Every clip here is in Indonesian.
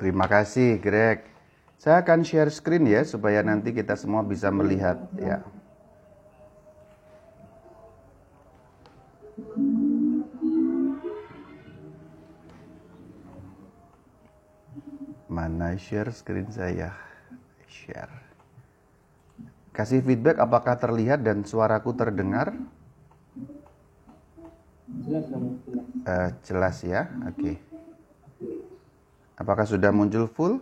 Terima kasih, Greg. Saya akan share screen ya supaya nanti kita semua bisa melihat ya. Mana share screen saya? Share. Kasih feedback apakah terlihat dan suaraku terdengar? Jelas. Uh, jelas ya, oke. Okay. Apakah sudah muncul full?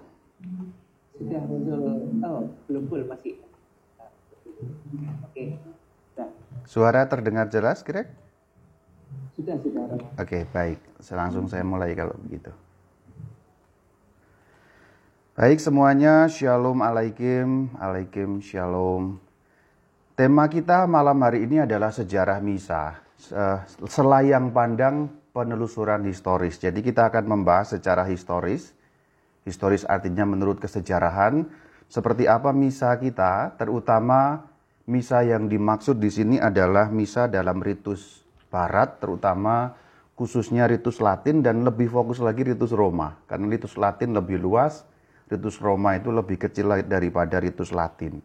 Sudah muncul, oh belum full masih. Oke, sudah. Suara terdengar jelas, Greg? Sudah, sudah. Oke, okay, baik. Langsung saya mulai kalau begitu. Baik semuanya, Shalom Alaikum, Alaikum Shalom. Tema kita malam hari ini adalah sejarah misa, selayang pandang penelusuran historis. Jadi kita akan membahas secara historis. Historis artinya menurut kesejarahan seperti apa misa kita, terutama misa yang dimaksud di sini adalah misa dalam ritus barat, terutama khususnya ritus Latin dan lebih fokus lagi ritus Roma. Karena ritus Latin lebih luas, ritus Roma itu lebih kecil daripada ritus Latin.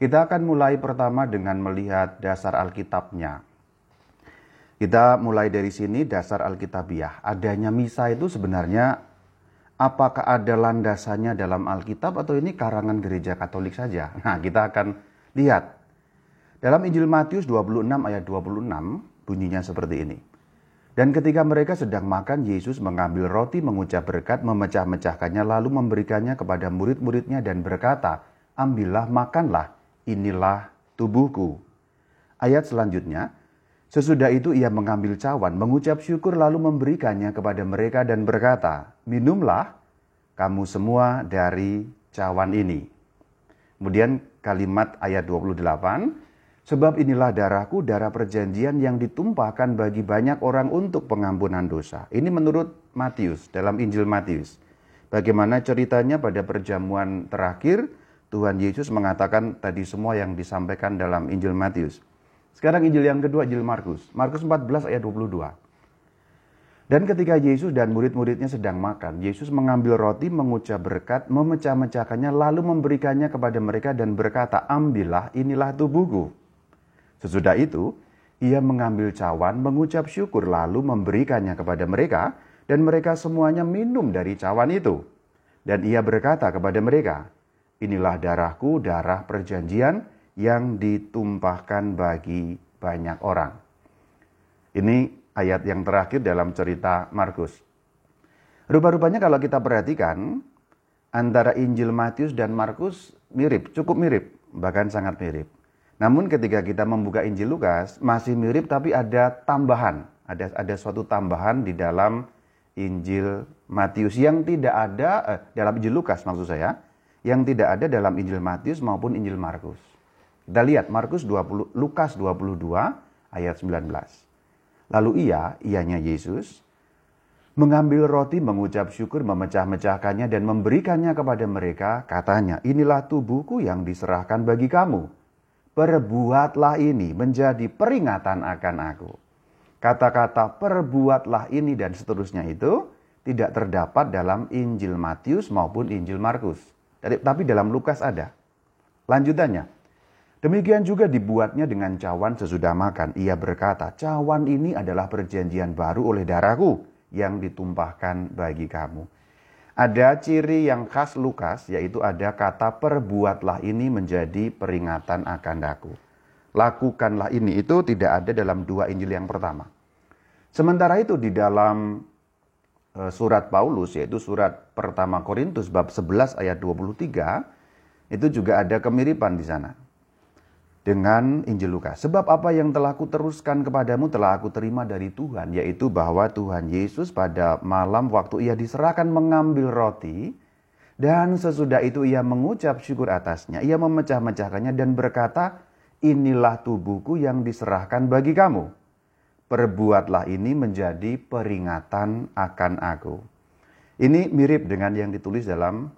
Kita akan mulai pertama dengan melihat dasar Alkitabnya. Kita mulai dari sini dasar Alkitabiah. Adanya misa itu sebenarnya apakah ada landasannya dalam Alkitab atau ini karangan gereja Katolik saja? Nah, kita akan lihat. Dalam Injil Matius 26 ayat 26 bunyinya seperti ini. Dan ketika mereka sedang makan, Yesus mengambil roti, mengucap berkat, memecah-mecahkannya, lalu memberikannya kepada murid-muridnya dan berkata, Ambillah, makanlah, inilah tubuhku. Ayat selanjutnya, Sesudah itu ia mengambil cawan, mengucap syukur lalu memberikannya kepada mereka dan berkata, Minumlah kamu semua dari cawan ini. Kemudian kalimat ayat 28, Sebab inilah darahku, darah perjanjian yang ditumpahkan bagi banyak orang untuk pengampunan dosa. Ini menurut Matius, dalam Injil Matius. Bagaimana ceritanya pada perjamuan terakhir, Tuhan Yesus mengatakan tadi semua yang disampaikan dalam Injil Matius. Sekarang Injil yang kedua, Injil Markus. Markus 14 ayat 22. Dan ketika Yesus dan murid-muridnya sedang makan, Yesus mengambil roti, mengucap berkat, memecah-mecahkannya, lalu memberikannya kepada mereka dan berkata, Ambillah, inilah tubuhku. Sesudah itu, ia mengambil cawan, mengucap syukur, lalu memberikannya kepada mereka, dan mereka semuanya minum dari cawan itu. Dan ia berkata kepada mereka, Inilah darahku, darah perjanjian, yang ditumpahkan bagi banyak orang. Ini ayat yang terakhir dalam cerita Markus. Rupa-rupanya kalau kita perhatikan, antara Injil Matius dan Markus mirip, cukup mirip, bahkan sangat mirip. Namun ketika kita membuka Injil Lukas, masih mirip tapi ada tambahan. Ada, ada suatu tambahan di dalam Injil Matius yang tidak ada, eh, dalam Injil Lukas maksud saya, yang tidak ada dalam Injil Matius maupun Injil Markus. Kita lihat Markus 20, Lukas 22 ayat 19. Lalu ia, ianya Yesus, mengambil roti, mengucap syukur, memecah-mecahkannya dan memberikannya kepada mereka, katanya, inilah tubuhku yang diserahkan bagi kamu. Perbuatlah ini menjadi peringatan akan aku. Kata-kata perbuatlah ini dan seterusnya itu tidak terdapat dalam Injil Matius maupun Injil Markus. Tapi dalam Lukas ada. Lanjutannya, Demikian juga dibuatnya dengan cawan sesudah makan. Ia berkata, cawan ini adalah perjanjian baru oleh darahku yang ditumpahkan bagi kamu. Ada ciri yang khas Lukas, yaitu ada kata perbuatlah ini menjadi peringatan akan daku. Lakukanlah ini, itu tidak ada dalam dua Injil yang pertama. Sementara itu di dalam e, surat Paulus, yaitu surat pertama Korintus bab 11 ayat 23, itu juga ada kemiripan di sana dengan Injil Lukas. Sebab apa yang telah kuteruskan kepadamu telah aku terima dari Tuhan, yaitu bahwa Tuhan Yesus pada malam waktu ia diserahkan mengambil roti, dan sesudah itu ia mengucap syukur atasnya. Ia memecah-mecahkannya dan berkata, inilah tubuhku yang diserahkan bagi kamu. Perbuatlah ini menjadi peringatan akan aku. Ini mirip dengan yang ditulis dalam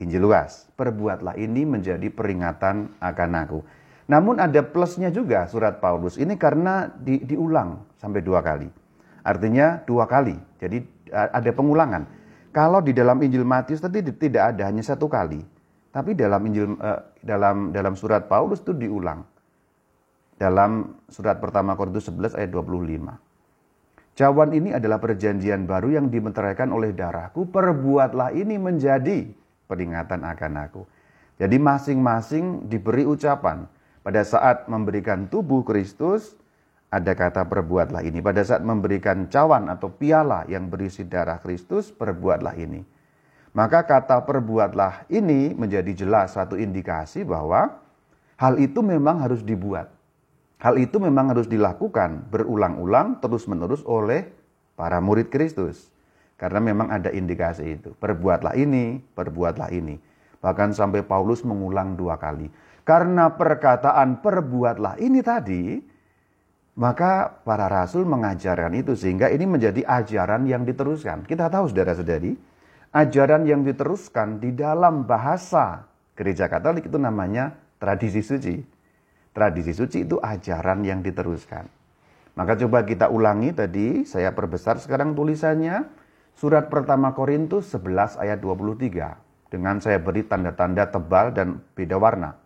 Injil Lukas. Perbuatlah ini menjadi peringatan akan aku. Namun ada plusnya juga surat Paulus. Ini karena di, diulang sampai dua kali. Artinya dua kali. Jadi ada pengulangan. Kalau di dalam Injil Matius tadi tidak ada hanya satu kali, tapi dalam Injil eh, dalam dalam surat Paulus itu diulang. Dalam surat pertama Korintus 11 ayat 25. Cawan ini adalah perjanjian baru yang dimeteraikan oleh darahku. Perbuatlah ini menjadi peringatan akan aku. Jadi masing-masing diberi ucapan. Pada saat memberikan tubuh Kristus, ada kata perbuatlah ini. Pada saat memberikan cawan atau piala yang berisi darah Kristus, perbuatlah ini. Maka kata perbuatlah ini menjadi jelas satu indikasi bahwa hal itu memang harus dibuat. Hal itu memang harus dilakukan berulang-ulang terus-menerus oleh para murid Kristus. Karena memang ada indikasi itu. Perbuatlah ini, perbuatlah ini. Bahkan sampai Paulus mengulang dua kali. Karena perkataan perbuatlah ini tadi, maka para rasul mengajarkan itu sehingga ini menjadi ajaran yang diteruskan. Kita tahu saudara-saudari, ajaran yang diteruskan di dalam bahasa gereja Katolik itu namanya tradisi suci. Tradisi suci itu ajaran yang diteruskan. Maka coba kita ulangi tadi, saya perbesar sekarang tulisannya. Surat pertama Korintus 11 ayat 23. Dengan saya beri tanda-tanda tebal dan beda warna.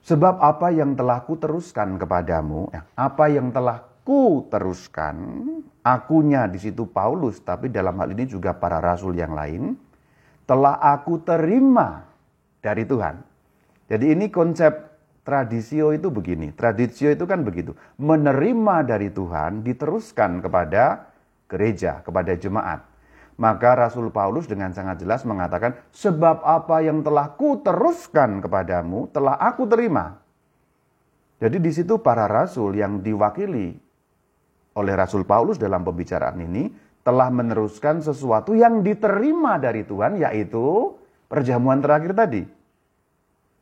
Sebab apa yang telah kuteruskan kepadamu, ya, apa yang telah kuteruskan, akunya di situ Paulus, tapi dalam hal ini juga para rasul yang lain, telah aku terima dari Tuhan. Jadi ini konsep tradisio itu begini. Tradisio itu kan begitu. Menerima dari Tuhan diteruskan kepada gereja, kepada jemaat. Maka Rasul Paulus dengan sangat jelas mengatakan, sebab apa yang telah kuteruskan kepadamu, telah aku terima. Jadi di situ para rasul yang diwakili oleh Rasul Paulus dalam pembicaraan ini telah meneruskan sesuatu yang diterima dari Tuhan, yaitu perjamuan terakhir tadi.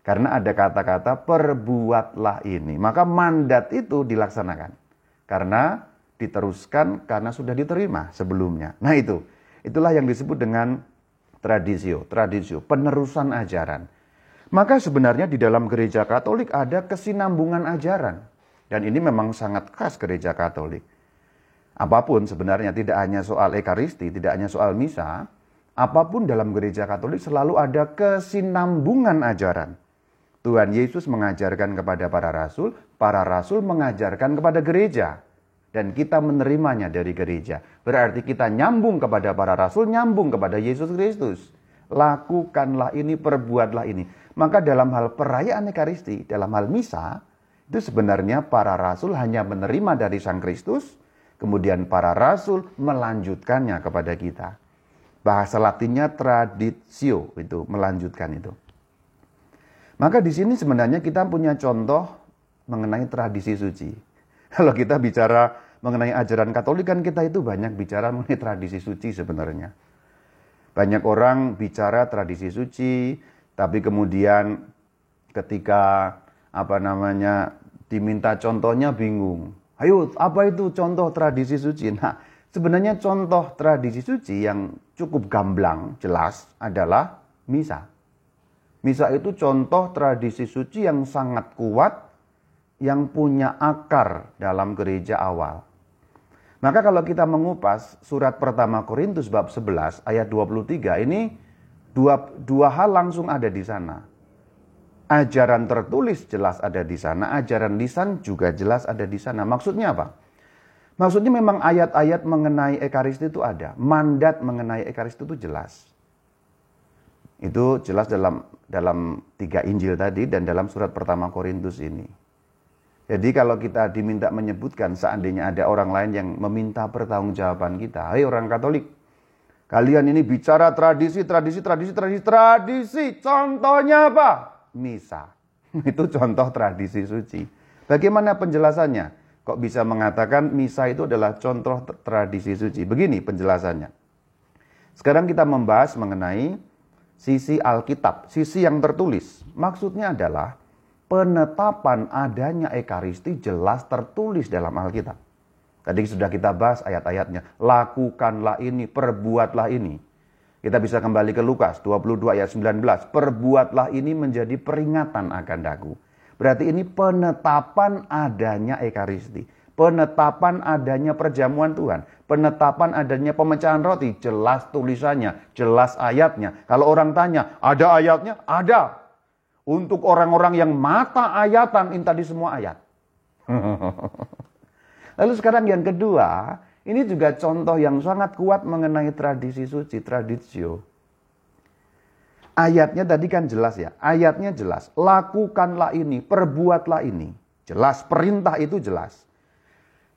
Karena ada kata-kata perbuatlah ini. Maka mandat itu dilaksanakan. Karena diteruskan karena sudah diterima sebelumnya. Nah itu, Itulah yang disebut dengan tradisio, tradisio, penerusan ajaran. Maka sebenarnya di dalam gereja Katolik ada kesinambungan ajaran. Dan ini memang sangat khas gereja Katolik. Apa pun sebenarnya tidak hanya soal ekaristi, tidak hanya soal misa, apa pun dalam gereja Katolik selalu ada kesinambungan ajaran. Tuhan Yesus mengajarkan kepada para rasul, para rasul mengajarkan kepada gereja dan kita menerimanya dari gereja. Berarti kita nyambung kepada para rasul, nyambung kepada Yesus Kristus. Lakukanlah ini, perbuatlah ini. Maka dalam hal perayaan Ekaristi, dalam hal misa, itu sebenarnya para rasul hanya menerima dari Sang Kristus, kemudian para rasul melanjutkannya kepada kita. Bahasa Latinnya traditio itu melanjutkan itu. Maka di sini sebenarnya kita punya contoh mengenai tradisi suci. Kalau kita bicara mengenai ajaran Katolik kan kita itu banyak bicara mengenai tradisi suci sebenarnya. Banyak orang bicara tradisi suci, tapi kemudian ketika apa namanya diminta contohnya bingung. Ayo, apa itu contoh tradisi suci? Nah, sebenarnya contoh tradisi suci yang cukup gamblang, jelas adalah misa. Misa itu contoh tradisi suci yang sangat kuat yang punya akar dalam gereja awal. Maka kalau kita mengupas surat pertama Korintus bab 11 ayat 23 ini dua, dua hal langsung ada di sana. Ajaran tertulis jelas ada di sana, ajaran lisan juga jelas ada di sana. Maksudnya apa? Maksudnya memang ayat-ayat mengenai Ekaristi itu ada. Mandat mengenai Ekaristi itu jelas. Itu jelas dalam dalam tiga Injil tadi dan dalam surat pertama Korintus ini. Jadi kalau kita diminta menyebutkan seandainya ada orang lain yang meminta pertanggungjawaban kita, hai orang Katolik, kalian ini bicara tradisi, tradisi, tradisi, tradisi, tradisi. Contohnya apa? Misa. Itu contoh tradisi suci. Bagaimana penjelasannya? Kok bisa mengatakan misa itu adalah contoh tradisi suci? Begini penjelasannya. Sekarang kita membahas mengenai sisi Alkitab, sisi yang tertulis. Maksudnya adalah penetapan adanya Ekaristi jelas tertulis dalam Alkitab. Tadi sudah kita bahas ayat-ayatnya. Lakukanlah ini, perbuatlah ini. Kita bisa kembali ke Lukas 22 ayat 19. Perbuatlah ini menjadi peringatan akan daku. Berarti ini penetapan adanya Ekaristi. Penetapan adanya perjamuan Tuhan, penetapan adanya pemecahan roti, jelas tulisannya, jelas ayatnya. Kalau orang tanya, ada ayatnya? Ada. Untuk orang-orang yang mata ayatan, ini tadi semua ayat. Lalu sekarang yang kedua, ini juga contoh yang sangat kuat mengenai tradisi suci, tradisio. Ayatnya tadi kan jelas ya, ayatnya jelas. Lakukanlah ini, perbuatlah ini. Jelas, perintah itu jelas.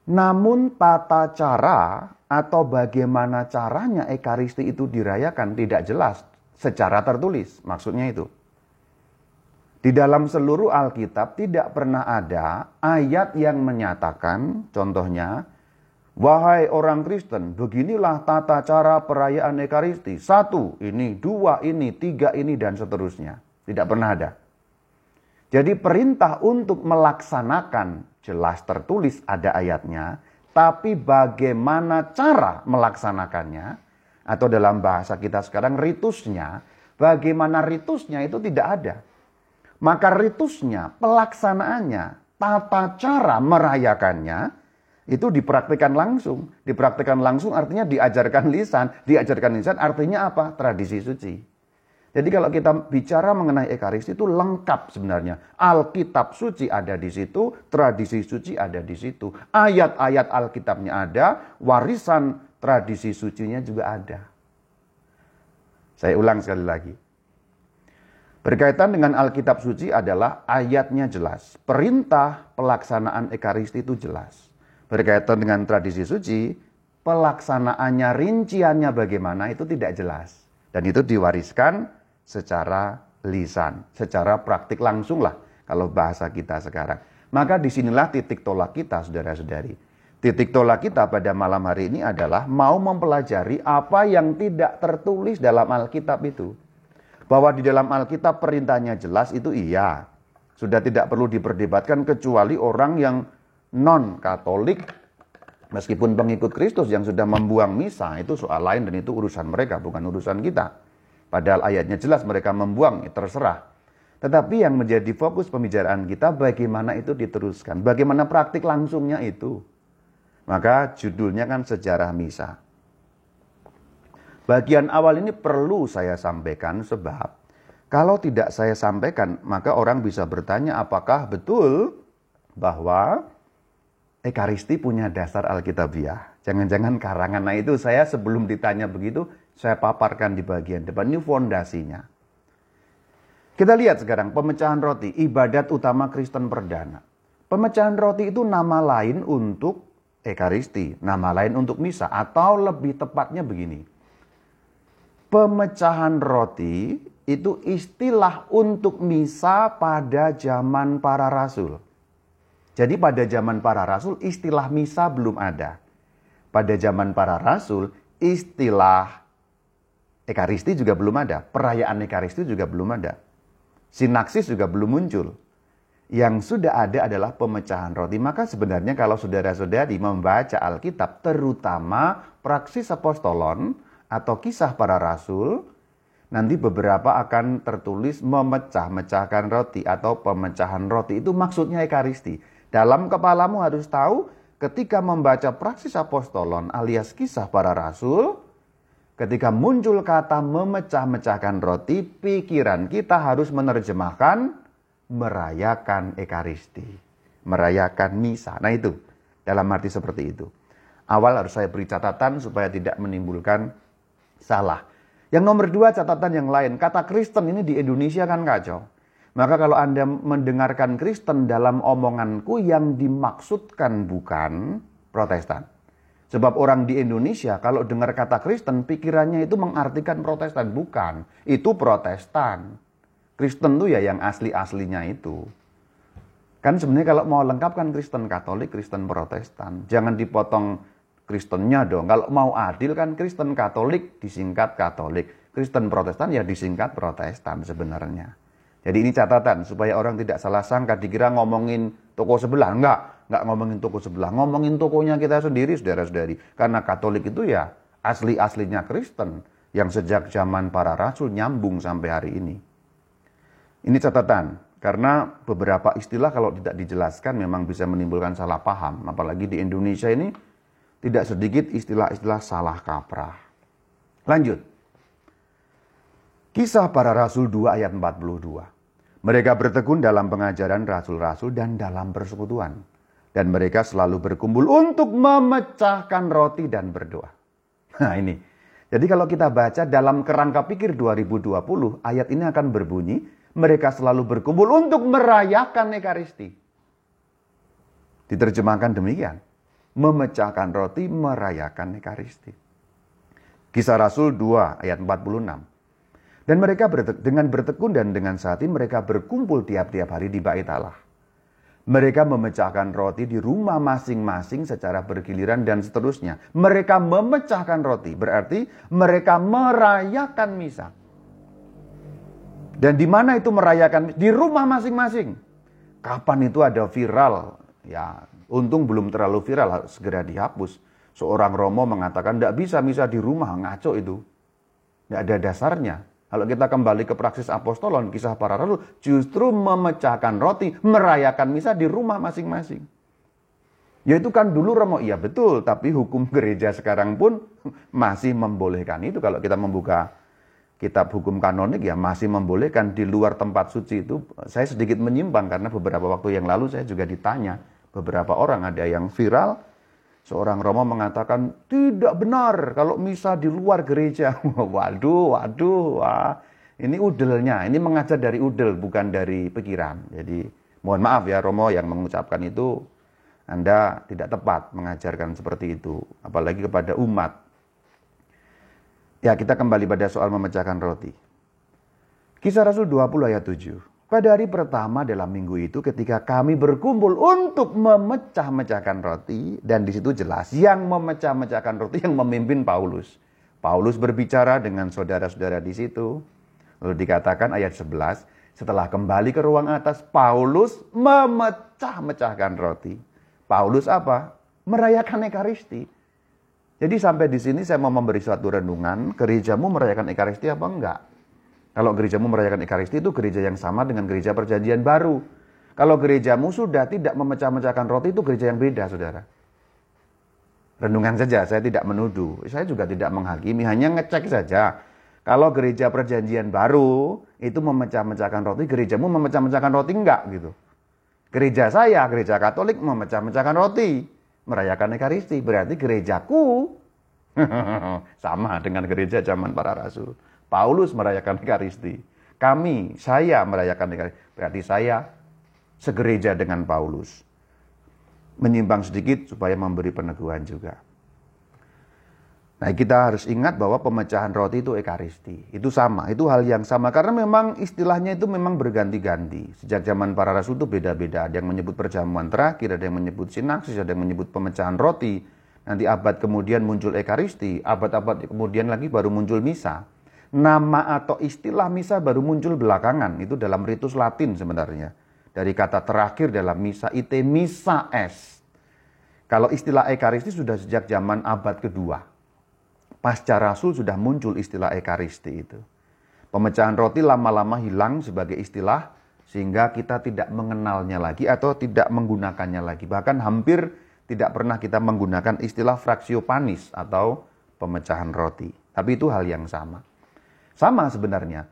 Namun tata cara atau bagaimana caranya Ekaristi itu dirayakan tidak jelas secara tertulis. Maksudnya itu. Di dalam seluruh Alkitab tidak pernah ada ayat yang menyatakan, contohnya, Wahai orang Kristen, beginilah tata cara perayaan Ekaristi. Satu, ini, dua, ini, tiga, ini, dan seterusnya. Tidak pernah ada. Jadi perintah untuk melaksanakan jelas tertulis ada ayatnya, tapi bagaimana cara melaksanakannya atau dalam bahasa kita sekarang ritusnya, bagaimana ritusnya itu tidak ada. Maka ritusnya, pelaksanaannya, tata cara merayakannya itu dipraktikkan langsung. Dipraktikkan langsung artinya diajarkan lisan, diajarkan lisan artinya apa? Tradisi suci. Jadi kalau kita bicara mengenai Ekaristi itu lengkap sebenarnya. Alkitab suci ada di situ, tradisi suci ada di situ. Ayat-ayat Alkitabnya ada, warisan tradisi sucinya juga ada. Saya ulang sekali lagi. Berkaitan dengan Alkitab suci adalah ayatnya jelas. Perintah pelaksanaan Ekaristi itu jelas. Berkaitan dengan tradisi suci, pelaksanaannya, rinciannya bagaimana itu tidak jelas. Dan itu diwariskan secara lisan, secara praktik langsung lah kalau bahasa kita sekarang. Maka di sinilah titik tolak kita saudara-saudari. Titik tolak kita pada malam hari ini adalah mau mempelajari apa yang tidak tertulis dalam Alkitab itu. Bahwa di dalam Alkitab perintahnya jelas itu iya. Sudah tidak perlu diperdebatkan kecuali orang yang non-katolik meskipun pengikut Kristus yang sudah membuang misa itu soal lain dan itu urusan mereka bukan urusan kita. Padahal ayatnya jelas mereka membuang, terserah. Tetapi yang menjadi fokus pembicaraan kita bagaimana itu diteruskan. Bagaimana praktik langsungnya itu. Maka judulnya kan sejarah misa. Bagian awal ini perlu saya sampaikan sebab kalau tidak saya sampaikan maka orang bisa bertanya apakah betul bahwa Ekaristi punya dasar Alkitabiah. Jangan-jangan karangan. Nah itu saya sebelum ditanya begitu, saya paparkan di bagian depan. Ini fondasinya. Kita lihat sekarang pemecahan roti, ibadat utama Kristen perdana. Pemecahan roti itu nama lain untuk Ekaristi, nama lain untuk misa, atau lebih tepatnya begini. Pemecahan roti itu istilah untuk misa pada zaman para rasul. Jadi pada zaman para rasul istilah misa belum ada. Pada zaman para rasul istilah Ekaristi juga belum ada, perayaan Ekaristi juga belum ada. Sinaksis juga belum muncul. Yang sudah ada adalah pemecahan roti. Maka sebenarnya kalau saudara-saudari membaca Alkitab, terutama praksis apostolon atau kisah para rasul, nanti beberapa akan tertulis memecah-mecahkan roti atau pemecahan roti. Itu maksudnya Ekaristi. Dalam kepalamu harus tahu ketika membaca praksis apostolon alias kisah para rasul, Ketika muncul kata memecah-mecahkan roti, pikiran kita harus menerjemahkan merayakan Ekaristi. Merayakan misa. Nah itu, dalam arti seperti itu. Awal harus saya beri catatan supaya tidak menimbulkan salah. Yang nomor dua catatan yang lain, kata Kristen ini di Indonesia kan kacau. Maka kalau Anda mendengarkan Kristen dalam omonganku yang dimaksudkan bukan Protestan. Sebab orang di Indonesia kalau dengar kata Kristen pikirannya itu mengartikan Protestan. Bukan, itu Protestan. Kristen tuh ya yang asli-aslinya itu. Kan sebenarnya kalau mau lengkap kan Kristen Katolik, Kristen Protestan. Jangan dipotong Kristennya dong. Kalau mau adil kan Kristen Katolik disingkat Katolik. Kristen Protestan ya disingkat Protestan sebenarnya. Jadi ini catatan supaya orang tidak salah sangka dikira ngomongin toko sebelah. Enggak, nggak ngomongin toko sebelah, ngomongin tokonya kita sendiri, saudara-saudari. Karena Katolik itu ya asli-aslinya Kristen yang sejak zaman para rasul nyambung sampai hari ini. Ini catatan Karena beberapa istilah kalau tidak dijelaskan memang bisa menimbulkan salah paham. Apalagi di Indonesia ini tidak sedikit istilah-istilah salah kaprah. Lanjut. Kisah para Rasul 2 ayat 42. Mereka bertekun dalam pengajaran rasul-rasul dan dalam persekutuan. Dan mereka selalu berkumpul untuk memecahkan roti dan berdoa. Nah ini. Jadi kalau kita baca dalam kerangka pikir 2020, ayat ini akan berbunyi, mereka selalu berkumpul untuk merayakan Ekaristi. Diterjemahkan demikian. Memecahkan roti, merayakan Ekaristi. Kisah Rasul 2 ayat 46. Dan mereka dengan bertekun dan dengan sehati mereka berkumpul tiap-tiap hari di bait Allah. Mereka memecahkan roti di rumah masing-masing secara bergiliran dan seterusnya. Mereka memecahkan roti, berarti mereka merayakan misa. Dan di mana itu merayakan? Di rumah masing-masing. Kapan itu ada viral? Ya, untung belum terlalu viral, segera dihapus. Seorang Romo mengatakan, tidak bisa misa di rumah, ngaco itu. Tidak ada dasarnya. Kalau kita kembali ke praksis apostolon, kisah para rasul, justru memecahkan roti, merayakan misa di rumah masing-masing. Ya itu kan dulu Romo, iya betul, tapi hukum gereja sekarang pun masih membolehkan itu. Kalau kita membuka kitab hukum kanonik ya masih membolehkan di luar tempat suci itu saya sedikit menyimpang karena beberapa waktu yang lalu saya juga ditanya beberapa orang ada yang viral. Seorang Romo mengatakan tidak benar kalau misa di luar gereja. Waduh waduh wah. Ini udelnya ini mengajar dari udel bukan dari pikiran. Jadi mohon maaf ya Romo yang mengucapkan itu anda tidak tepat mengajarkan seperti itu apalagi kepada umat. Ya, kita kembali pada soal memecahkan roti. Kisah Rasul 20 ayat 7. Pada hari pertama dalam minggu itu ketika kami berkumpul untuk memecah-mecahkan roti dan di situ jelas yang memecah-mecahkan roti yang memimpin Paulus. Paulus berbicara dengan saudara-saudara di situ. Lalu dikatakan ayat 11, setelah kembali ke ruang atas Paulus memecah-mecahkan roti. Paulus apa? Merayakan Ekaristi. Jadi sampai di sini saya mau memberi suatu renungan, gerejamu merayakan Ekaristi apa enggak? Kalau gerejamu merayakan Ekaristi itu gereja yang sama dengan gereja perjanjian baru. Kalau gerejamu sudah tidak memecah-mecahkan roti itu gereja yang beda, saudara. Renungan saja, saya tidak menuduh. Saya juga tidak menghakimi, hanya ngecek saja. Kalau gereja perjanjian baru itu memecah-mecahkan roti, gerejamu memecah-mecahkan roti enggak gitu. Gereja saya, gereja Katolik memecah-mecahkan roti merayakan Ekaristi. Berarti gerejaku sama dengan gereja zaman para rasul. Paulus merayakan Ekaristi. Kami, saya merayakan Ekaristi. Berarti saya segereja dengan Paulus. Menyimpang sedikit supaya memberi peneguhan juga. Nah kita harus ingat bahwa pemecahan roti itu ekaristi. Itu sama, itu hal yang sama. Karena memang istilahnya itu memang berganti-ganti. Sejak zaman para rasul itu beda-beda. Ada yang menyebut perjamuan terakhir, ada yang menyebut sinaksis, ada yang menyebut pemecahan roti. Nanti abad kemudian muncul ekaristi, abad-abad kemudian lagi baru muncul misa. Nama atau istilah misa baru muncul belakangan. Itu dalam ritus latin sebenarnya. Dari kata terakhir dalam misa, ite misa es. Kalau istilah ekaristi sudah sejak zaman abad kedua pasca Rasul sudah muncul istilah Ekaristi itu. Pemecahan roti lama-lama hilang sebagai istilah sehingga kita tidak mengenalnya lagi atau tidak menggunakannya lagi. Bahkan hampir tidak pernah kita menggunakan istilah fraksio panis atau pemecahan roti. Tapi itu hal yang sama. Sama sebenarnya.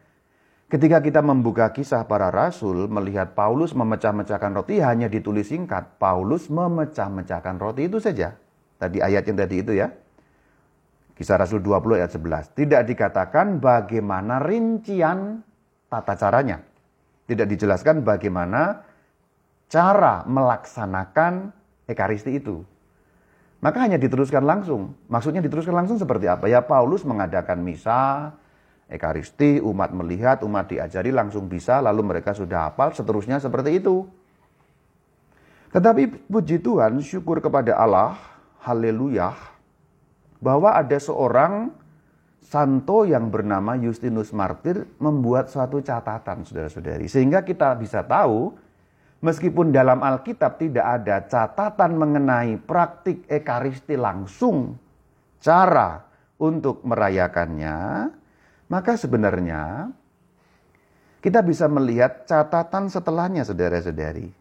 Ketika kita membuka kisah para rasul, melihat Paulus memecah-mecahkan roti hanya ditulis singkat. Paulus memecah-mecahkan roti itu saja. Tadi ayat yang tadi itu ya. Kisah Rasul 20 ayat 11. Tidak dikatakan bagaimana rincian tata caranya. Tidak dijelaskan bagaimana cara melaksanakan ekaristi itu. Maka hanya diteruskan langsung. Maksudnya diteruskan langsung seperti apa? Ya Paulus mengadakan misa, ekaristi, umat melihat, umat diajari langsung bisa, lalu mereka sudah hafal, seterusnya seperti itu. Tetapi puji Tuhan, syukur kepada Allah, haleluya, bahwa ada seorang santo yang bernama Justinus Martir membuat suatu catatan saudara-saudari. Sehingga kita bisa tahu meskipun dalam Alkitab tidak ada catatan mengenai praktik ekaristi langsung, cara untuk merayakannya, maka sebenarnya Kita bisa melihat catatan setelahnya, saudara-saudari.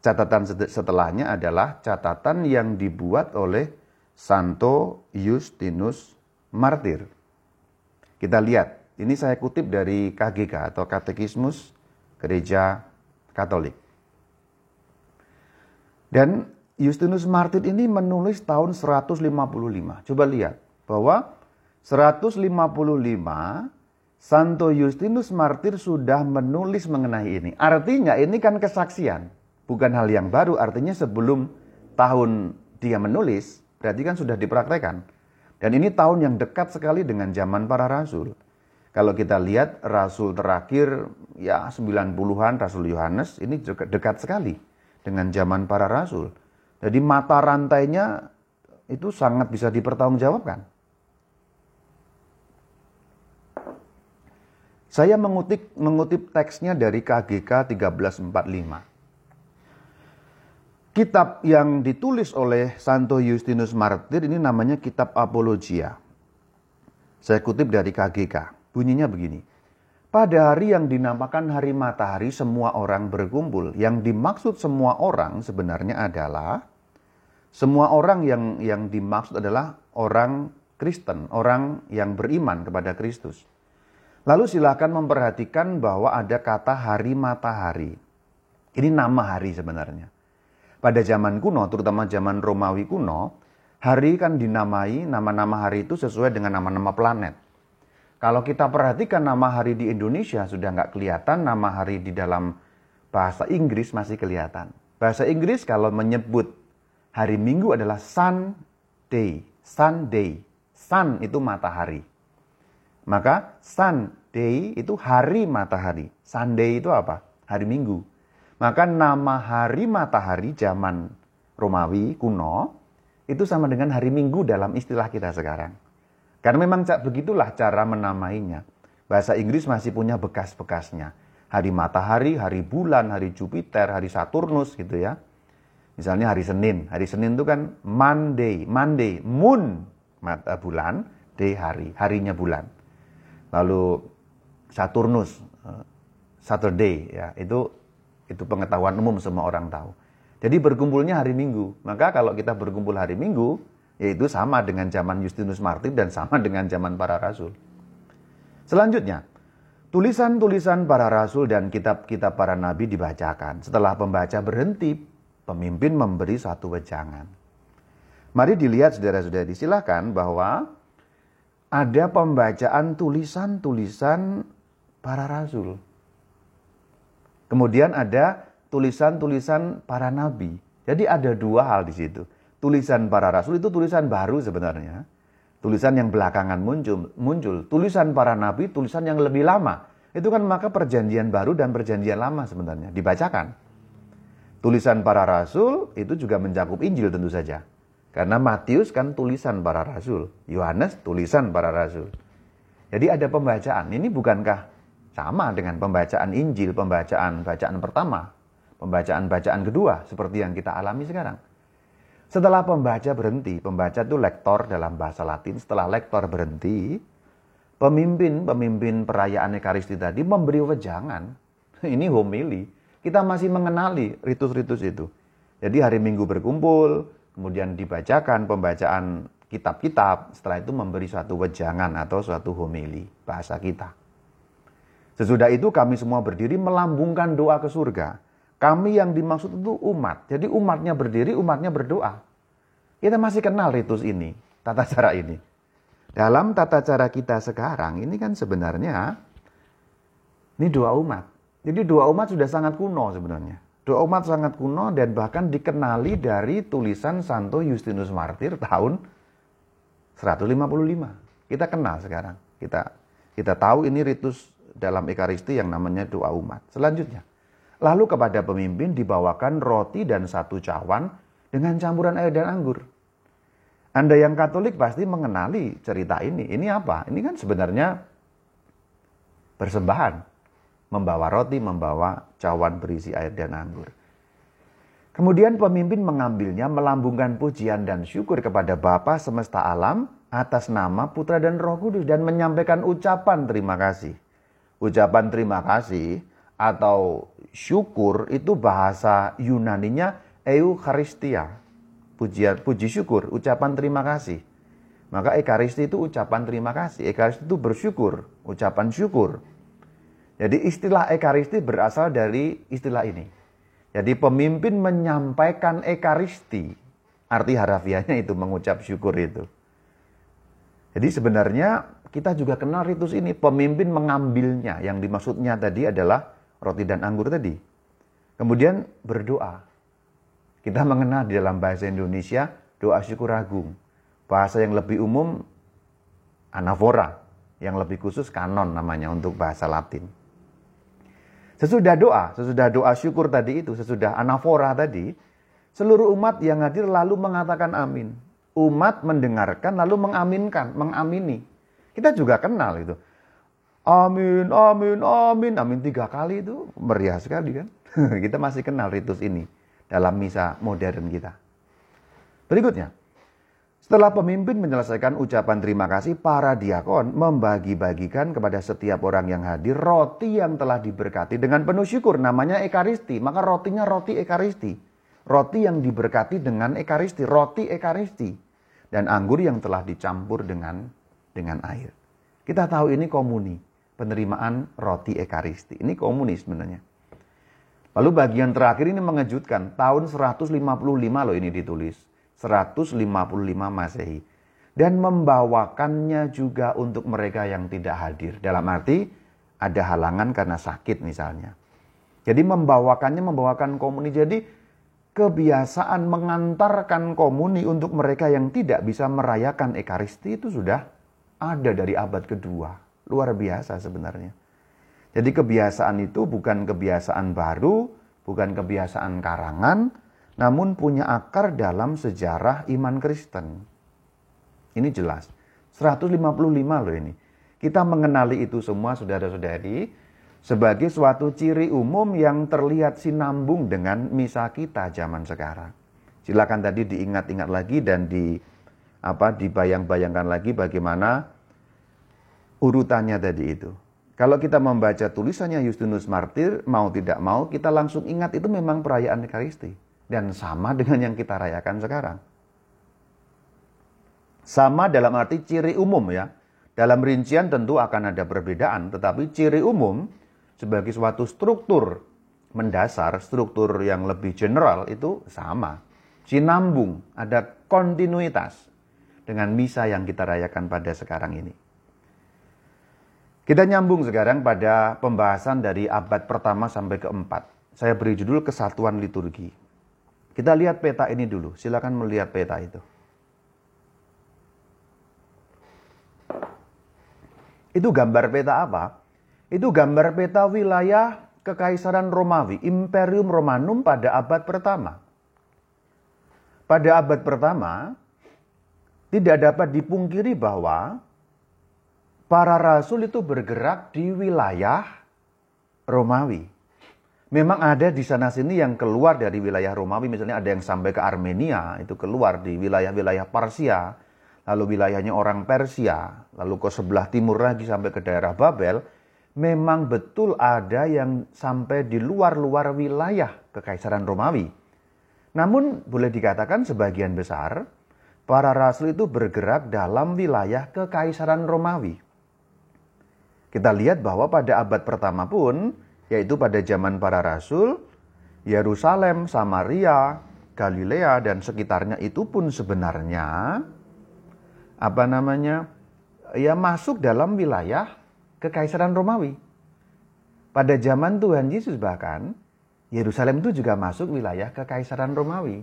Catatan setelahnya adalah catatan yang dibuat oleh Santo Justinus Martir. Kita lihat, ini saya kutip dari KGK atau Katekismus Gereja Katolik. Dan Justinus Martir ini menulis tahun 155. Coba lihat bahwa 155 Santo Justinus Martir sudah menulis mengenai ini. Artinya ini kan kesaksian bukan hal yang baru, artinya sebelum tahun dia menulis, berarti kan sudah dipraktekkan. Dan ini tahun yang dekat sekali dengan zaman para rasul. Kalau kita lihat rasul terakhir ya 90-an Rasul Yohanes ini juga dekat sekali dengan zaman para rasul. Jadi mata rantainya itu sangat bisa dipertanggungjawabkan. Saya mengutip mengutip teksnya dari KGK 1345. Kitab yang ditulis oleh Santo Justinus Martir ini namanya Kitab Apologia. Saya kutip dari KGK. Bunyinya begini. Pada hari yang dinamakan hari matahari semua orang berkumpul. Yang dimaksud semua orang sebenarnya adalah semua orang yang yang dimaksud adalah orang Kristen, orang yang beriman kepada Kristus. Lalu silakan memperhatikan bahwa ada kata hari matahari. Ini nama hari sebenarnya pada zaman kuno, terutama zaman Romawi kuno, hari kan dinamai, nama-nama hari itu sesuai dengan nama-nama planet. Kalau kita perhatikan nama hari di Indonesia sudah nggak kelihatan, nama hari di dalam bahasa Inggris masih kelihatan. Bahasa Inggris kalau menyebut hari Minggu adalah Sunday, Sunday. Sun itu matahari. Maka Sunday itu hari matahari. Sunday itu apa? Hari Minggu. Maka nama hari matahari zaman Romawi kuno itu sama dengan hari Minggu dalam istilah kita sekarang. Karena memang begitulah cara menamainya. Bahasa Inggris masih punya bekas-bekasnya. Hari matahari, hari bulan, hari Jupiter, hari Saturnus gitu ya. Misalnya hari Senin. Hari Senin itu kan Monday, Monday, moon bulan, day hari, harinya bulan. Lalu Saturnus, eh, Saturday ya, itu itu pengetahuan umum semua orang tahu. Jadi berkumpulnya hari Minggu. Maka kalau kita berkumpul hari Minggu, yaitu sama dengan zaman Justinus Martir dan sama dengan zaman para rasul. Selanjutnya, tulisan-tulisan para rasul dan kitab-kitab para nabi dibacakan. Setelah pembaca berhenti, pemimpin memberi satu wejangan. Mari dilihat saudara-saudari, silakan bahwa ada pembacaan tulisan-tulisan para rasul. Kemudian ada tulisan-tulisan para nabi. Jadi ada dua hal di situ. Tulisan para rasul itu tulisan baru sebenarnya. Tulisan yang belakangan muncul, muncul. Tulisan para nabi, tulisan yang lebih lama. Itu kan maka perjanjian baru dan perjanjian lama sebenarnya dibacakan. Tulisan para rasul itu juga mencakup Injil tentu saja. Karena Matius kan tulisan para rasul, Yohanes tulisan para rasul. Jadi ada pembacaan. Ini bukankah sama dengan pembacaan Injil, pembacaan bacaan pertama, pembacaan bacaan kedua seperti yang kita alami sekarang. Setelah pembaca berhenti, pembaca itu lektor dalam bahasa Latin. Setelah lektor berhenti, pemimpin-pemimpin perayaan Ekaristi tadi memberi wejangan. Ini homili. Kita masih mengenali ritus-ritus itu. Jadi hari Minggu berkumpul, kemudian dibacakan pembacaan kitab-kitab, setelah itu memberi suatu wejangan atau suatu homili bahasa kita. Sesudah itu kami semua berdiri melambungkan doa ke surga. Kami yang dimaksud itu umat. Jadi umatnya berdiri, umatnya berdoa. Kita masih kenal ritus ini, tata cara ini. Dalam tata cara kita sekarang, ini kan sebenarnya ini doa umat. Jadi doa umat sudah sangat kuno sebenarnya. Doa umat sangat kuno dan bahkan dikenali dari tulisan Santo Justinus Martir tahun 155. Kita kenal sekarang. Kita kita tahu ini ritus dalam Ekaristi yang namanya doa umat. Selanjutnya, lalu kepada pemimpin dibawakan roti dan satu cawan dengan campuran air dan anggur. Anda yang Katolik pasti mengenali cerita ini. Ini apa? Ini kan sebenarnya persembahan. Membawa roti, membawa cawan berisi air dan anggur. Kemudian pemimpin mengambilnya, melambungkan pujian dan syukur kepada Bapa semesta alam atas nama Putra dan Roh Kudus dan menyampaikan ucapan terima kasih. Ucapan terima kasih atau syukur itu bahasa Yunaninya Eucharistia. Pujian, puji syukur, ucapan terima kasih. Maka Ekaristi itu ucapan terima kasih. Ekaristi itu bersyukur, ucapan syukur. Jadi istilah Ekaristi berasal dari istilah ini. Jadi pemimpin menyampaikan Ekaristi. Arti harafiahnya itu mengucap syukur itu. Jadi sebenarnya kita juga kenal ritus ini. Pemimpin mengambilnya. Yang dimaksudnya tadi adalah roti dan anggur tadi. Kemudian berdoa. Kita mengenal di dalam bahasa Indonesia doa syukur agung. Bahasa yang lebih umum anafora. Yang lebih khusus kanon namanya untuk bahasa latin. Sesudah doa, sesudah doa syukur tadi itu, sesudah anafora tadi, seluruh umat yang hadir lalu mengatakan amin umat mendengarkan lalu mengaminkan, mengamini. Kita juga kenal itu. Amin, amin, amin, amin tiga kali itu meriah sekali kan. kita masih kenal ritus ini dalam misa modern kita. Berikutnya, setelah pemimpin menyelesaikan ucapan terima kasih, para diakon membagi-bagikan kepada setiap orang yang hadir roti yang telah diberkati dengan penuh syukur. Namanya Ekaristi, maka rotinya roti Ekaristi. Roti yang diberkati dengan Ekaristi, roti Ekaristi dan anggur yang telah dicampur dengan dengan air. Kita tahu ini komuni, penerimaan roti ekaristi. Ini komuni sebenarnya. Lalu bagian terakhir ini mengejutkan, tahun 155 loh ini ditulis. 155 Masehi. Dan membawakannya juga untuk mereka yang tidak hadir. Dalam arti ada halangan karena sakit misalnya. Jadi membawakannya membawakan komuni. Jadi kebiasaan mengantarkan komuni untuk mereka yang tidak bisa merayakan Ekaristi itu sudah ada dari abad kedua. Luar biasa sebenarnya. Jadi kebiasaan itu bukan kebiasaan baru, bukan kebiasaan karangan, namun punya akar dalam sejarah iman Kristen. Ini jelas. 155 loh ini. Kita mengenali itu semua saudara-saudari, sebagai suatu ciri umum yang terlihat sinambung dengan misa kita zaman sekarang. Silakan tadi diingat-ingat lagi dan di apa dibayang-bayangkan lagi bagaimana urutannya tadi itu. Kalau kita membaca tulisannya Justinus Martir, mau tidak mau kita langsung ingat itu memang perayaan Ekaristi dan sama dengan yang kita rayakan sekarang. Sama dalam arti ciri umum ya. Dalam rincian tentu akan ada perbedaan, tetapi ciri umum sebagai suatu struktur mendasar, struktur yang lebih general itu sama. Sinambung, ada kontinuitas dengan misa yang kita rayakan pada sekarang ini. Kita nyambung sekarang pada pembahasan dari abad pertama sampai keempat. Saya beri judul kesatuan liturgi. Kita lihat peta ini dulu. Silakan melihat peta itu. Itu gambar peta apa? Itu gambar peta wilayah Kekaisaran Romawi, Imperium Romanum pada abad pertama. Pada abad pertama, tidak dapat dipungkiri bahwa para rasul itu bergerak di wilayah Romawi. Memang ada di sana sini yang keluar dari wilayah Romawi, misalnya ada yang sampai ke Armenia, itu keluar di wilayah-wilayah Parsia, lalu wilayahnya orang Persia, lalu ke sebelah timur lagi sampai ke daerah Babel, memang betul ada yang sampai di luar-luar wilayah Kekaisaran Romawi. Namun boleh dikatakan sebagian besar para rasul itu bergerak dalam wilayah Kekaisaran Romawi. Kita lihat bahwa pada abad pertama pun, yaitu pada zaman para rasul, Yerusalem, Samaria, Galilea dan sekitarnya itu pun sebenarnya apa namanya? ya masuk dalam wilayah Kekaisaran Romawi. Pada zaman Tuhan Yesus bahkan, Yerusalem itu juga masuk wilayah Kekaisaran Romawi.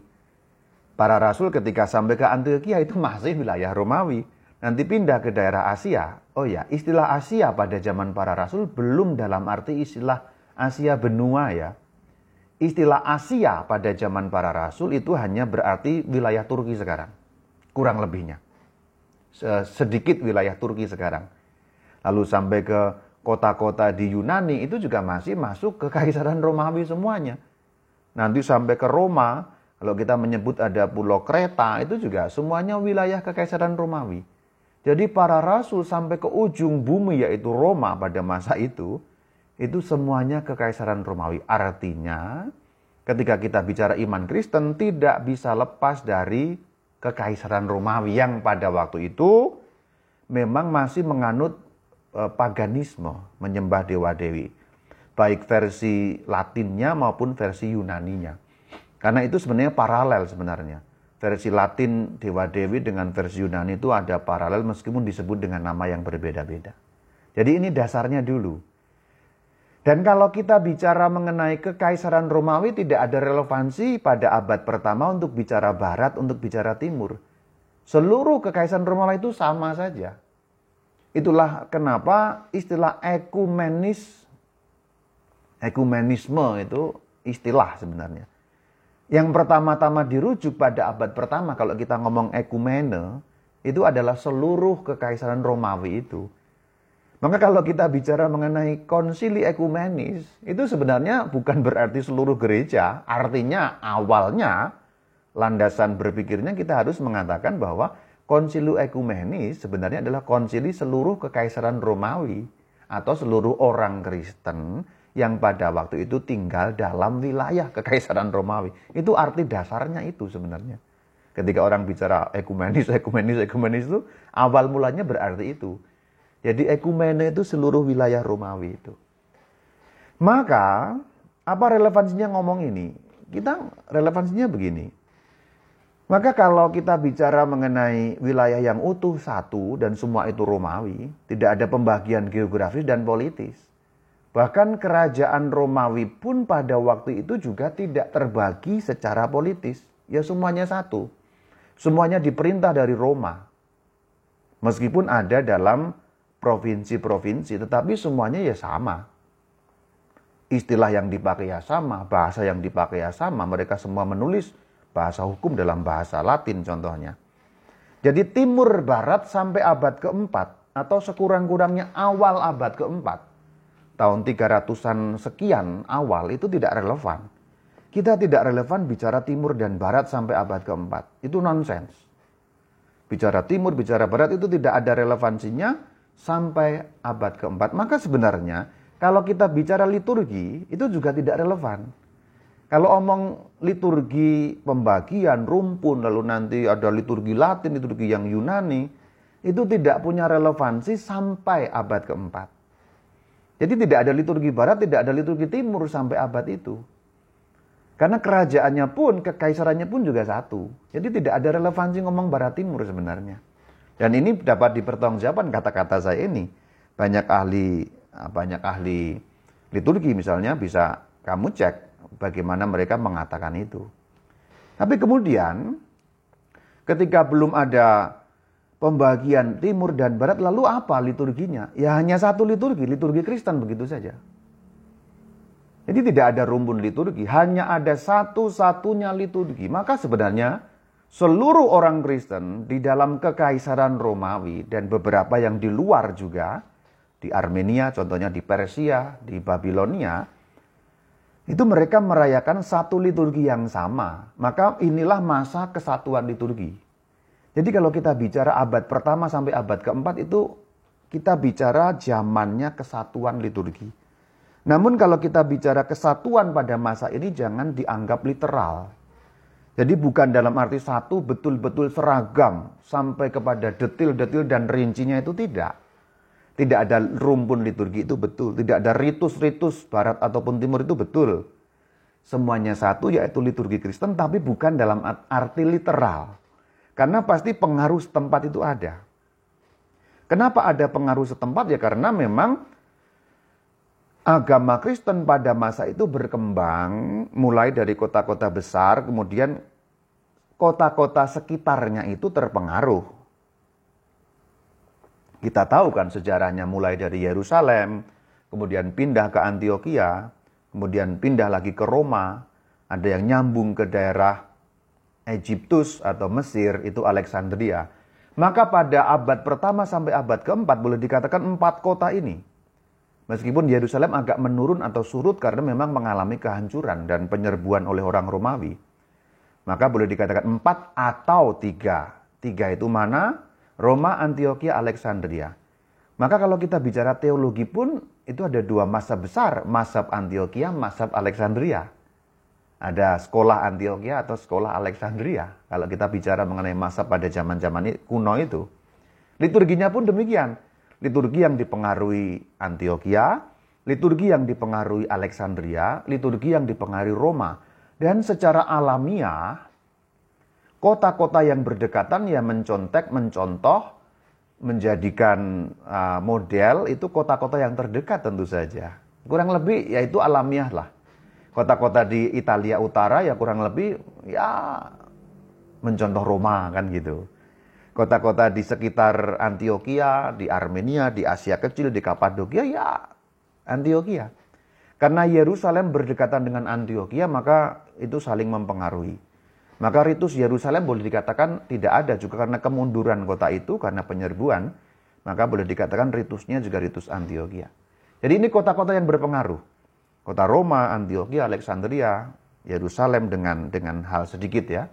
Para rasul ketika sampai ke Antioquia itu masih wilayah Romawi. Nanti pindah ke daerah Asia. Oh ya, istilah Asia pada zaman para rasul belum dalam arti istilah Asia benua ya. Istilah Asia pada zaman para rasul itu hanya berarti wilayah Turki sekarang. Kurang lebihnya. Sedikit wilayah Turki sekarang lalu sampai ke kota-kota di Yunani itu juga masih masuk ke Kaisaran Romawi semuanya. Nanti sampai ke Roma, kalau kita menyebut ada pulau Kreta, itu juga semuanya wilayah Kekaisaran Romawi. Jadi para rasul sampai ke ujung bumi yaitu Roma pada masa itu, itu semuanya kekaisaran Romawi. Artinya, ketika kita bicara iman Kristen tidak bisa lepas dari kekaisaran Romawi yang pada waktu itu memang masih menganut e, paganisme, menyembah dewa-dewi. Baik versi Latinnya maupun versi Yunaninya. Karena itu sebenarnya paralel sebenarnya. Versi Latin dewa-dewi dengan versi Yunani itu ada paralel meskipun disebut dengan nama yang berbeda-beda. Jadi ini dasarnya dulu. Dan kalau kita bicara mengenai kekaisaran Romawi tidak ada relevansi pada abad pertama untuk bicara barat, untuk bicara timur. Seluruh kekaisaran Romawi itu sama saja. Itulah kenapa istilah ekumenis ekumenisme itu istilah sebenarnya. Yang pertama-tama dirujuk pada abad pertama kalau kita ngomong ekumene itu adalah seluruh kekaisaran Romawi itu. Maka kalau kita bicara mengenai konsili ekumenis, itu sebenarnya bukan berarti seluruh gereja. Artinya awalnya landasan berpikirnya kita harus mengatakan bahwa konsili ekumenis sebenarnya adalah konsili seluruh kekaisaran Romawi atau seluruh orang Kristen yang pada waktu itu tinggal dalam wilayah kekaisaran Romawi. Itu arti dasarnya itu sebenarnya. Ketika orang bicara ekumenis, ekumenis, ekumenis itu awal mulanya berarti itu jadi ekumene itu seluruh wilayah Romawi itu. Maka apa relevansinya ngomong ini? Kita relevansinya begini. Maka kalau kita bicara mengenai wilayah yang utuh satu dan semua itu Romawi, tidak ada pembagian geografis dan politis. Bahkan kerajaan Romawi pun pada waktu itu juga tidak terbagi secara politis. Ya semuanya satu. Semuanya diperintah dari Roma. Meskipun ada dalam provinsi-provinsi, tetapi semuanya ya sama. Istilah yang dipakai ya sama, bahasa yang dipakai ya sama. Mereka semua menulis bahasa hukum dalam bahasa Latin contohnya. Jadi timur barat sampai abad keempat atau sekurang-kurangnya awal abad keempat, tahun 300-an sekian awal itu tidak relevan. Kita tidak relevan bicara timur dan barat sampai abad keempat. Itu nonsens. Bicara timur, bicara barat itu tidak ada relevansinya sampai abad keempat. Maka sebenarnya kalau kita bicara liturgi itu juga tidak relevan. Kalau omong liturgi pembagian rumpun lalu nanti ada liturgi Latin, liturgi yang Yunani itu tidak punya relevansi sampai abad keempat. Jadi tidak ada liturgi barat, tidak ada liturgi timur sampai abad itu. Karena kerajaannya pun, kekaisarannya pun juga satu. Jadi tidak ada relevansi ngomong barat timur sebenarnya. Dan ini dapat dipertanggungjawabkan kata-kata saya ini. Banyak ahli banyak ahli liturgi misalnya bisa kamu cek bagaimana mereka mengatakan itu. Tapi kemudian ketika belum ada pembagian timur dan barat lalu apa liturginya? Ya hanya satu liturgi, liturgi Kristen begitu saja. Jadi tidak ada rumpun liturgi, hanya ada satu-satunya liturgi. Maka sebenarnya seluruh orang Kristen di dalam kekaisaran Romawi dan beberapa yang di luar juga, di Armenia, contohnya di Persia, di Babilonia, itu mereka merayakan satu liturgi yang sama. Maka inilah masa kesatuan liturgi. Jadi kalau kita bicara abad pertama sampai abad keempat itu kita bicara zamannya kesatuan liturgi. Namun kalau kita bicara kesatuan pada masa ini jangan dianggap literal. Jadi bukan dalam arti satu betul-betul seragam sampai kepada detil-detil dan rincinya itu tidak. Tidak ada rumpun liturgi itu betul. Tidak ada ritus-ritus barat ataupun timur itu betul. Semuanya satu yaitu liturgi Kristen tapi bukan dalam arti literal. Karena pasti pengaruh setempat itu ada. Kenapa ada pengaruh setempat? Ya karena memang agama Kristen pada masa itu berkembang mulai dari kota-kota besar, kemudian kota-kota sekitarnya itu terpengaruh. Kita tahu kan sejarahnya mulai dari Yerusalem, kemudian pindah ke Antioquia, kemudian pindah lagi ke Roma, ada yang nyambung ke daerah Egyptus atau Mesir, itu Alexandria. Maka pada abad pertama sampai abad keempat boleh dikatakan empat kota ini Meskipun Yerusalem agak menurun atau surut karena memang mengalami kehancuran dan penyerbuan oleh orang Romawi. Maka boleh dikatakan empat atau tiga. Tiga itu mana? Roma, Antioquia, Alexandria. Maka kalau kita bicara teologi pun itu ada dua masa besar, Masab Antioquia, Masab Alexandria. Ada sekolah Antioquia atau sekolah Alexandria. Kalau kita bicara mengenai masa pada zaman-zaman kuno itu. Liturginya pun demikian. Liturgi yang dipengaruhi Antioquia, liturgi yang dipengaruhi Alexandria, liturgi yang dipengaruhi Roma. Dan secara alamiah, kota-kota yang berdekatan ya mencontek, mencontoh, menjadikan uh, model itu kota-kota yang terdekat tentu saja. Kurang lebih yaitu alamiah lah. Kota-kota di Italia Utara ya kurang lebih ya mencontoh Roma kan gitu. Kota-kota di sekitar Antioquia, di Armenia, di Asia Kecil, di Kapadokia ya Antioquia. Karena Yerusalem berdekatan dengan Antioquia maka itu saling mempengaruhi. Maka ritus Yerusalem boleh dikatakan tidak ada juga karena kemunduran kota itu, karena penyerbuan, maka boleh dikatakan ritusnya juga ritus Antioquia. Jadi ini kota-kota yang berpengaruh. Kota Roma, Antioquia, Alexandria, Yerusalem dengan dengan hal sedikit ya.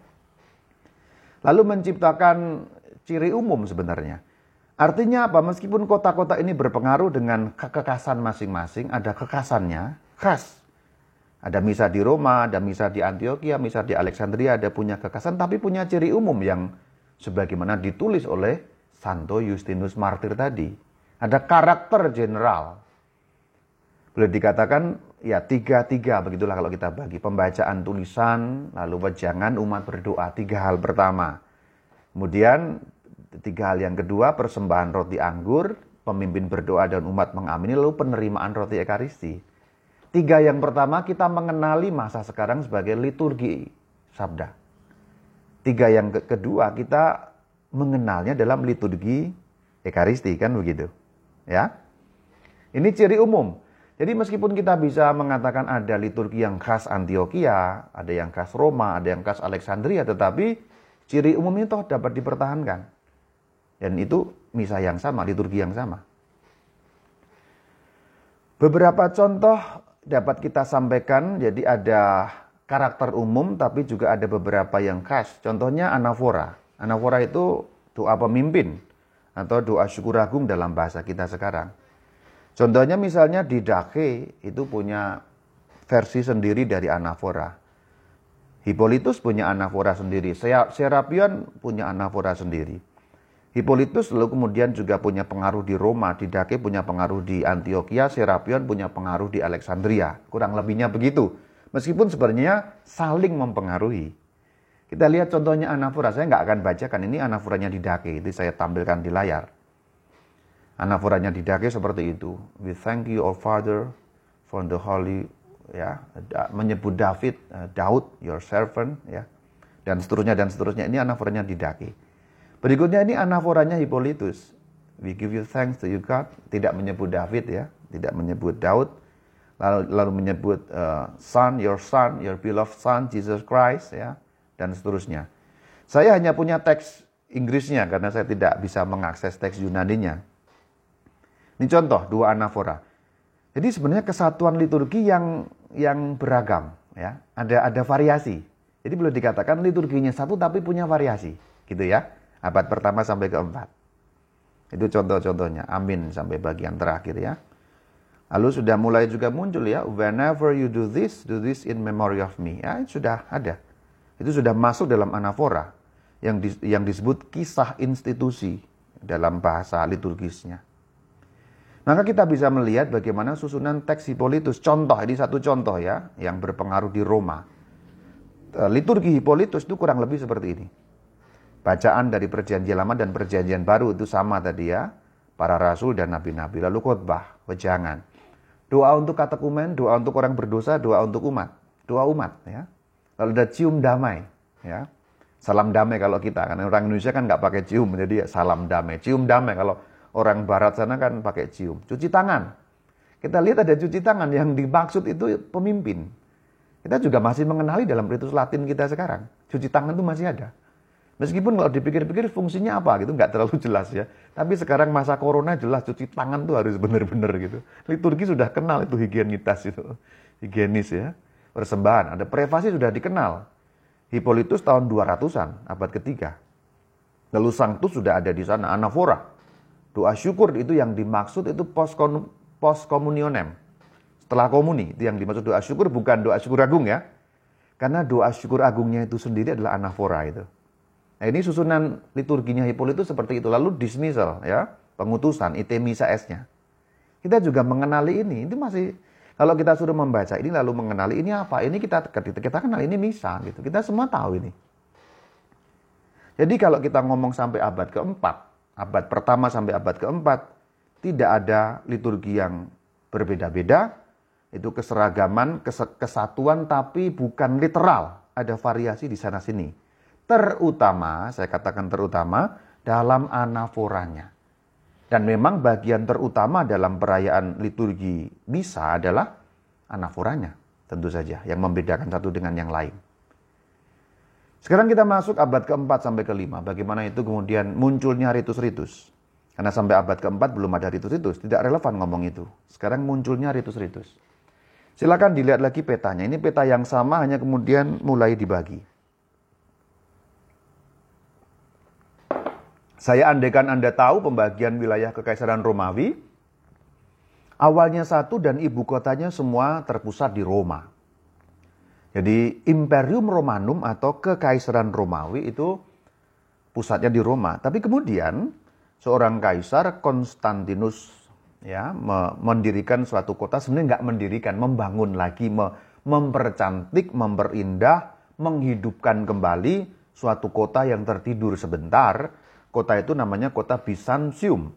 Lalu menciptakan ciri umum sebenarnya. Artinya apa? Meskipun kota-kota ini berpengaruh dengan kekekasan masing-masing, ada kekasannya khas ada misa di Roma, ada misa di Antioquia, misa di Alexandria, ada punya kekasan, tapi punya ciri umum yang sebagaimana ditulis oleh Santo Justinus Martir tadi. Ada karakter general. Boleh dikatakan ya tiga-tiga begitulah kalau kita bagi. Pembacaan tulisan, lalu wejangan umat berdoa. Tiga hal pertama. Kemudian tiga hal yang kedua, persembahan roti anggur, pemimpin berdoa dan umat mengamini, lalu penerimaan roti ekaristi. Tiga yang pertama kita mengenali masa sekarang sebagai liturgi sabda. Tiga yang ke kedua kita mengenalnya dalam liturgi ekaristi kan begitu. Ya. Ini ciri umum. Jadi meskipun kita bisa mengatakan ada liturgi yang khas Antioquia, ada yang khas Roma, ada yang khas Alexandria, tetapi ciri umum itu dapat dipertahankan. Dan itu misa yang sama, liturgi yang sama. Beberapa contoh dapat kita sampaikan, jadi ada karakter umum tapi juga ada beberapa yang khas. Contohnya anafora. Anafora itu doa pemimpin atau doa syukur agung dalam bahasa kita sekarang. Contohnya misalnya di Dake itu punya versi sendiri dari anafora. Hippolytus punya anafora sendiri, Serapion punya anafora sendiri. Hippolytus lalu kemudian juga punya pengaruh di Roma, di Dake punya pengaruh di Antioquia, Serapion punya pengaruh di Alexandria. Kurang lebihnya begitu. Meskipun sebenarnya saling mempengaruhi. Kita lihat contohnya anafora. Saya nggak akan bacakan ini anaforanya di Dake. Itu saya tampilkan di layar. Anaforanya di Dake seperti itu. We thank you, our Father, for the holy, ya, menyebut David, uh, Daud, your servant, ya, dan seterusnya dan seterusnya. Ini anaforanya di Dake. Berikutnya ini anaforanya Hippolytus. We give you thanks to you God. Tidak menyebut David ya, tidak menyebut Daud. Lalu, lalu menyebut uh, son, your son, your beloved son, Jesus Christ ya, dan seterusnya. Saya hanya punya teks Inggrisnya karena saya tidak bisa mengakses teks Yunaninya. Ini contoh dua anafora. Jadi sebenarnya kesatuan liturgi yang yang beragam ya, ada ada variasi. Jadi boleh dikatakan liturginya satu tapi punya variasi, gitu ya abad pertama sampai keempat. Itu contoh-contohnya. Amin sampai bagian terakhir ya. Lalu sudah mulai juga muncul ya, whenever you do this, do this in memory of me. Ya, itu sudah ada. Itu sudah masuk dalam anafora yang di, yang disebut kisah institusi dalam bahasa liturgisnya. Maka kita bisa melihat bagaimana susunan teks Hippolytus. Contoh, ini satu contoh ya, yang berpengaruh di Roma. Eh, liturgi Hippolytus itu kurang lebih seperti ini. Bacaan dari perjanjian lama dan perjanjian baru itu sama tadi ya. Para rasul dan nabi-nabi. Lalu khotbah, wejangan. Doa untuk katekumen, doa untuk orang berdosa, doa untuk umat. Doa umat ya. Lalu ada cium damai ya. Salam damai kalau kita, karena orang Indonesia kan nggak pakai cium, jadi ya salam damai. Cium damai kalau orang barat sana kan pakai cium. Cuci tangan. Kita lihat ada cuci tangan yang dimaksud itu pemimpin. Kita juga masih mengenali dalam ritus Latin kita sekarang. Cuci tangan itu masih ada. Meskipun kalau dipikir-pikir fungsinya apa gitu nggak terlalu jelas ya. Tapi sekarang masa corona jelas cuci tangan tuh harus benar-benar gitu. Liturgi sudah kenal itu higienitas itu. Higienis ya. Persembahan, ada privasi sudah dikenal. Hippolytus tahun 200-an, abad ketiga. Lalu Sanctus sudah ada di sana, anafora. Doa syukur itu yang dimaksud itu post communionem. Setelah komuni, itu yang dimaksud doa syukur bukan doa syukur agung ya. Karena doa syukur agungnya itu sendiri adalah anafora itu. Nah ini susunan liturginya Hippolytus seperti itu. Lalu dismissal ya, pengutusan, itemisa S-nya. Kita juga mengenali ini. Itu masih kalau kita sudah membaca ini lalu mengenali ini apa? Ini kita kita, kita kenal ini misa gitu. Kita semua tahu ini. Jadi kalau kita ngomong sampai abad keempat, abad pertama sampai abad keempat, tidak ada liturgi yang berbeda-beda, itu keseragaman, kesatuan tapi bukan literal, ada variasi di sana sini. Terutama, saya katakan terutama dalam anaforanya. Dan memang bagian terutama dalam perayaan liturgi misa adalah anaforanya, tentu saja, yang membedakan satu dengan yang lain. Sekarang kita masuk abad keempat sampai kelima. Bagaimana itu kemudian munculnya ritus-ritus. Karena sampai abad keempat belum ada ritus-ritus, tidak relevan ngomong itu. Sekarang munculnya ritus-ritus. Silakan dilihat lagi petanya. Ini peta yang sama hanya kemudian mulai dibagi. Saya andaikan Anda tahu pembagian wilayah Kekaisaran Romawi, awalnya satu dan ibu kotanya semua terpusat di Roma. Jadi Imperium Romanum atau Kekaisaran Romawi itu pusatnya di Roma. Tapi kemudian seorang kaisar Konstantinus ya mendirikan suatu kota sebenarnya nggak mendirikan membangun lagi mempercantik memperindah menghidupkan kembali suatu kota yang tertidur sebentar kota itu namanya kota Bisantium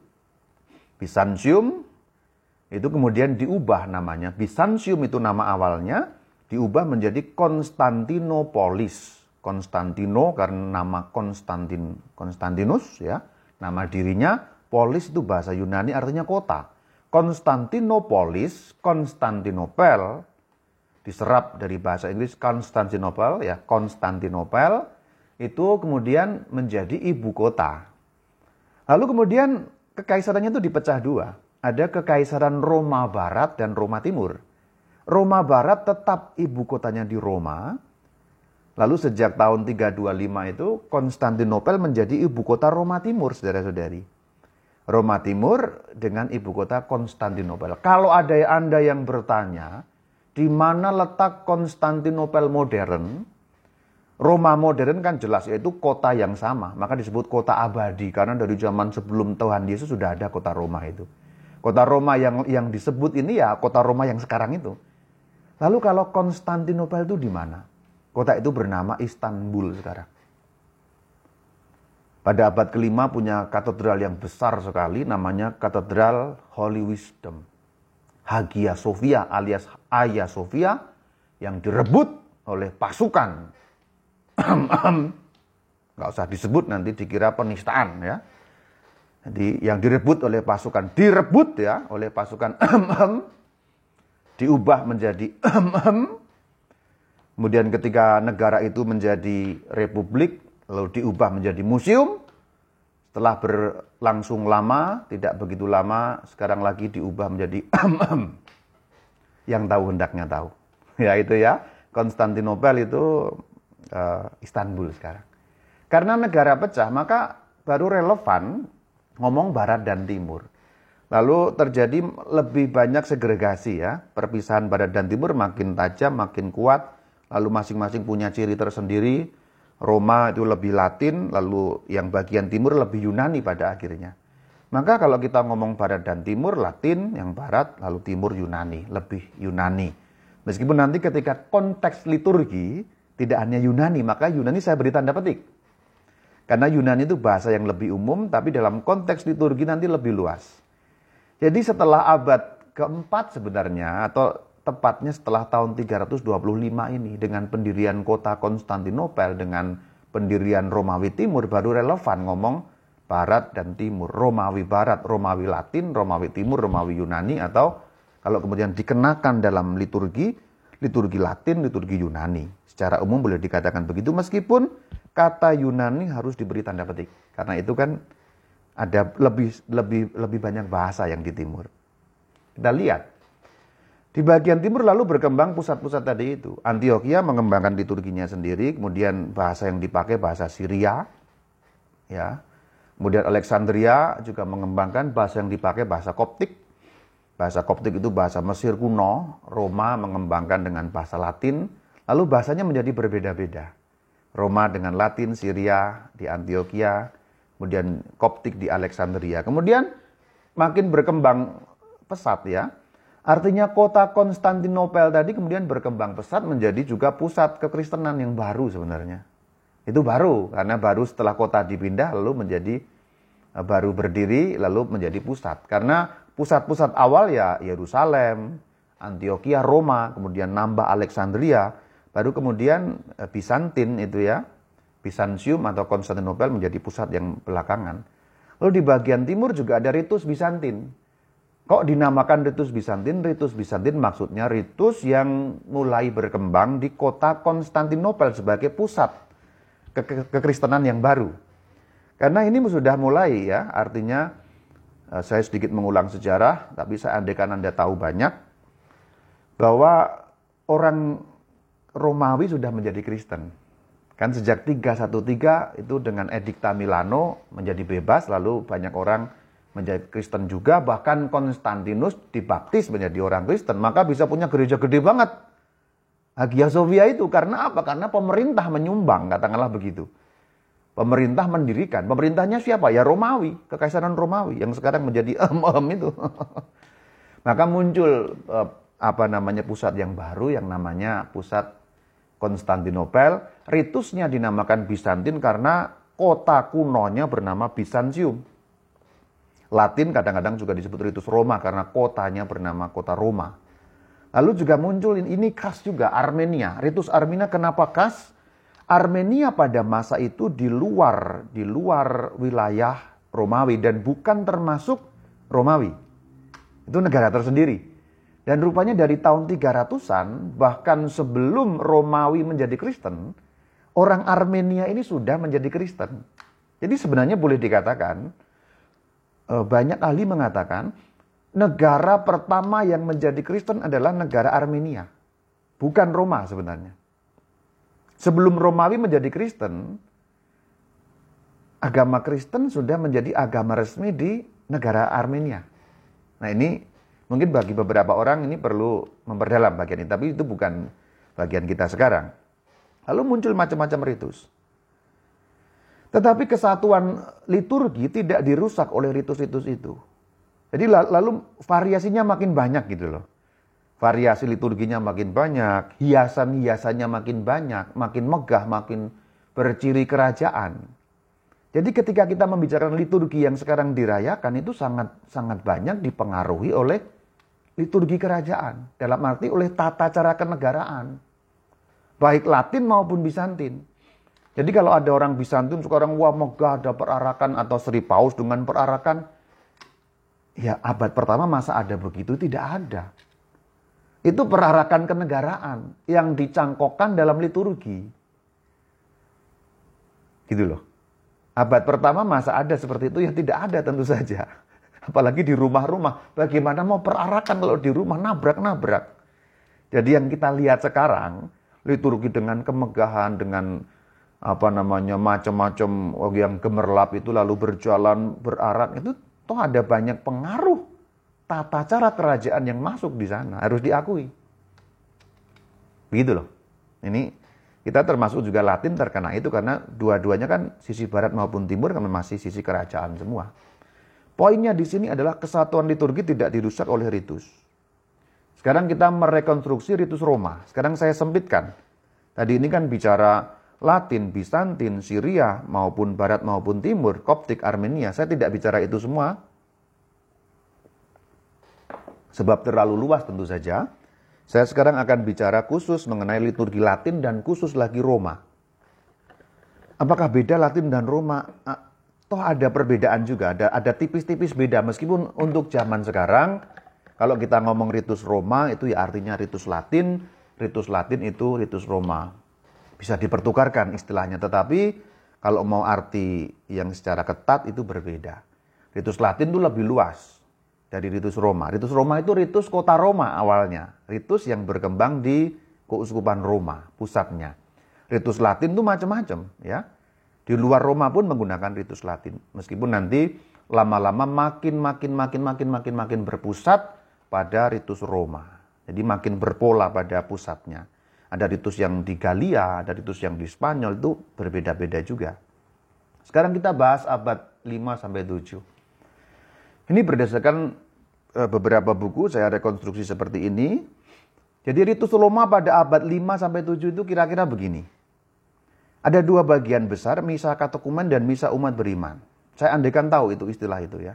Bisantium itu kemudian diubah namanya. Bisantium itu nama awalnya diubah menjadi Konstantinopolis. Konstantino karena nama Konstantin Konstantinus ya. Nama dirinya Polis itu bahasa Yunani artinya kota. Konstantinopolis, Konstantinopel, diserap dari bahasa Inggris Konstantinopel, ya. Konstantinopel, itu kemudian menjadi ibu kota. Lalu kemudian kekaisarannya itu dipecah dua. Ada kekaisaran Roma Barat dan Roma Timur. Roma Barat tetap ibu kotanya di Roma. Lalu sejak tahun 325 itu Konstantinopel menjadi ibu kota Roma Timur, saudara-saudari. Roma Timur dengan ibu kota Konstantinopel. Kalau ada Anda yang bertanya, di mana letak Konstantinopel modern? Roma modern kan jelas yaitu kota yang sama, maka disebut kota abadi karena dari zaman sebelum Tuhan Yesus sudah ada kota Roma itu. Kota Roma yang yang disebut ini ya kota Roma yang sekarang itu. Lalu kalau Konstantinopel itu di mana? Kota itu bernama Istanbul sekarang pada abad kelima punya katedral yang besar sekali namanya Katedral Holy Wisdom. Hagia Sophia alias Hagia Sophia yang direbut oleh pasukan. Gak usah disebut nanti dikira penistaan ya. Jadi yang direbut oleh pasukan, direbut ya oleh pasukan diubah menjadi kemudian ketika negara itu menjadi republik lalu diubah menjadi museum. Setelah berlangsung lama, tidak begitu lama, sekarang lagi diubah menjadi yang tahu hendaknya tahu. Ya itu ya, Konstantinopel itu uh, Istanbul sekarang. Karena negara pecah, maka baru relevan ngomong barat dan timur. Lalu terjadi lebih banyak segregasi ya, perpisahan barat dan timur makin tajam, makin kuat, lalu masing-masing punya ciri tersendiri, Roma itu lebih Latin, lalu yang bagian timur lebih Yunani pada akhirnya. Maka kalau kita ngomong barat dan timur, Latin, yang barat, lalu timur Yunani, lebih Yunani. Meskipun nanti ketika konteks liturgi tidak hanya Yunani, maka Yunani saya beri tanda petik. Karena Yunani itu bahasa yang lebih umum, tapi dalam konteks liturgi nanti lebih luas. Jadi setelah abad keempat sebenarnya, atau tepatnya setelah tahun 325 ini dengan pendirian kota Konstantinopel dengan pendirian Romawi Timur baru relevan ngomong Barat dan Timur, Romawi Barat, Romawi Latin, Romawi Timur, Romawi Yunani atau kalau kemudian dikenakan dalam liturgi, liturgi Latin, liturgi Yunani. Secara umum boleh dikatakan begitu meskipun kata Yunani harus diberi tanda petik karena itu kan ada lebih lebih lebih banyak bahasa yang di timur. Kita lihat di bagian timur lalu berkembang pusat-pusat tadi itu. Antioquia mengembangkan liturginya sendiri, kemudian bahasa yang dipakai bahasa Syria, ya. Kemudian Alexandria juga mengembangkan bahasa yang dipakai bahasa Koptik. Bahasa Koptik itu bahasa Mesir kuno, Roma mengembangkan dengan bahasa Latin, lalu bahasanya menjadi berbeda-beda. Roma dengan Latin, Syria di Antioquia, kemudian Koptik di Alexandria. Kemudian makin berkembang pesat ya. Artinya kota Konstantinopel tadi kemudian berkembang pesat menjadi juga pusat kekristenan yang baru sebenarnya. Itu baru karena baru setelah kota dipindah lalu menjadi eh, baru berdiri lalu menjadi pusat. Karena pusat-pusat awal ya Yerusalem, Antioquia, Roma, kemudian nambah Alexandria, baru kemudian eh, Bizantin itu ya, Bizantium atau Konstantinopel menjadi pusat yang belakangan. Lalu di bagian timur juga ada ritus Bizantin. Kok dinamakan ritus Bizantin? Ritus Bizantin maksudnya ritus yang mulai berkembang di kota Konstantinopel sebagai pusat ke kekristenan yang baru. Karena ini sudah mulai ya, artinya saya sedikit mengulang sejarah, tapi saya andaikan Anda tahu banyak, bahwa orang Romawi sudah menjadi Kristen. Kan sejak 313 itu dengan Edikta Milano menjadi bebas, lalu banyak orang menjadi Kristen juga, bahkan Konstantinus dibaptis menjadi orang Kristen, maka bisa punya gereja gede banget. Hagia Sophia itu karena apa? Karena pemerintah menyumbang, katakanlah begitu. Pemerintah mendirikan. Pemerintahnya siapa? Ya Romawi, kekaisaran Romawi yang sekarang menjadi em-em itu. Maka muncul eh, apa namanya pusat yang baru yang namanya pusat Konstantinopel. Ritusnya dinamakan Bizantin karena kota kunonya bernama Bizantium. Latin kadang-kadang juga disebut ritus Roma karena kotanya bernama kota Roma. Lalu juga muncul ini khas juga Armenia. Ritus Armenia kenapa khas? Armenia pada masa itu di luar di luar wilayah Romawi dan bukan termasuk Romawi. Itu negara tersendiri. Dan rupanya dari tahun 300-an bahkan sebelum Romawi menjadi Kristen, orang Armenia ini sudah menjadi Kristen. Jadi sebenarnya boleh dikatakan eh, banyak ahli mengatakan negara pertama yang menjadi Kristen adalah negara Armenia. Bukan Roma sebenarnya. Sebelum Romawi menjadi Kristen, agama Kristen sudah menjadi agama resmi di negara Armenia. Nah ini mungkin bagi beberapa orang ini perlu memperdalam bagian ini, tapi itu bukan bagian kita sekarang. Lalu muncul macam-macam ritus. Tetapi kesatuan liturgi tidak dirusak oleh ritus-ritus itu. Jadi lalu variasinya makin banyak gitu loh. Variasi liturginya makin banyak, hiasan-hiasannya makin banyak, makin megah, makin berciri kerajaan. Jadi ketika kita membicarakan liturgi yang sekarang dirayakan itu sangat sangat banyak dipengaruhi oleh liturgi kerajaan. Dalam arti oleh tata cara kenegaraan. Baik Latin maupun Bizantin. Jadi kalau ada orang Bizantin sekarang wah megah ada perarakan atau Sri Paus dengan perarakan. Ya abad pertama masa ada begitu? Tidak ada. Itu perarakan kenegaraan yang dicangkokkan dalam liturgi. Gitu loh. Abad pertama masa ada seperti itu ya tidak ada tentu saja. Apalagi di rumah-rumah. Bagaimana mau perarakan kalau di rumah nabrak-nabrak. Jadi yang kita lihat sekarang, liturgi dengan kemegahan, dengan apa namanya macam-macam yang gemerlap itu lalu berjalan berarak itu toh ada banyak pengaruh tata cara kerajaan yang masuk di sana harus diakui. Begitu loh. Ini kita termasuk juga Latin terkena itu karena dua-duanya kan sisi barat maupun timur kan masih sisi kerajaan semua. Poinnya di sini adalah kesatuan liturgi tidak dirusak oleh ritus. Sekarang kita merekonstruksi ritus Roma. Sekarang saya sempitkan. Tadi ini kan bicara Latin, Bizantin, Syria maupun barat maupun timur, Koptik, Armenia. Saya tidak bicara itu semua. Sebab terlalu luas tentu saja. Saya sekarang akan bicara khusus mengenai liturgi Latin dan khusus lagi Roma. Apakah beda Latin dan Roma? Ah, toh ada perbedaan juga, ada ada tipis-tipis beda. Meskipun untuk zaman sekarang, kalau kita ngomong ritus Roma itu ya artinya ritus Latin, ritus Latin itu ritus Roma. Bisa dipertukarkan istilahnya, tetapi kalau mau arti yang secara ketat itu berbeda. Ritus Latin itu lebih luas dari ritus Roma. Ritus Roma itu ritus kota Roma awalnya. Ritus yang berkembang di keuskupan Roma, pusatnya. Ritus Latin itu macam-macam ya. Di luar Roma pun menggunakan ritus Latin. Meskipun nanti lama-lama makin makin makin makin makin makin berpusat pada ritus Roma. Jadi makin berpola pada pusatnya. Ada ritus yang di Galia, ada ritus yang di Spanyol itu berbeda-beda juga. Sekarang kita bahas abad 5 sampai 7. Ini berdasarkan eh, beberapa buku saya rekonstruksi seperti ini. Jadi ritus Roma pada abad 5 sampai 7 itu kira-kira begini. Ada dua bagian besar, misa katekumen dan misa umat beriman. Saya andaikan tahu itu istilah itu ya.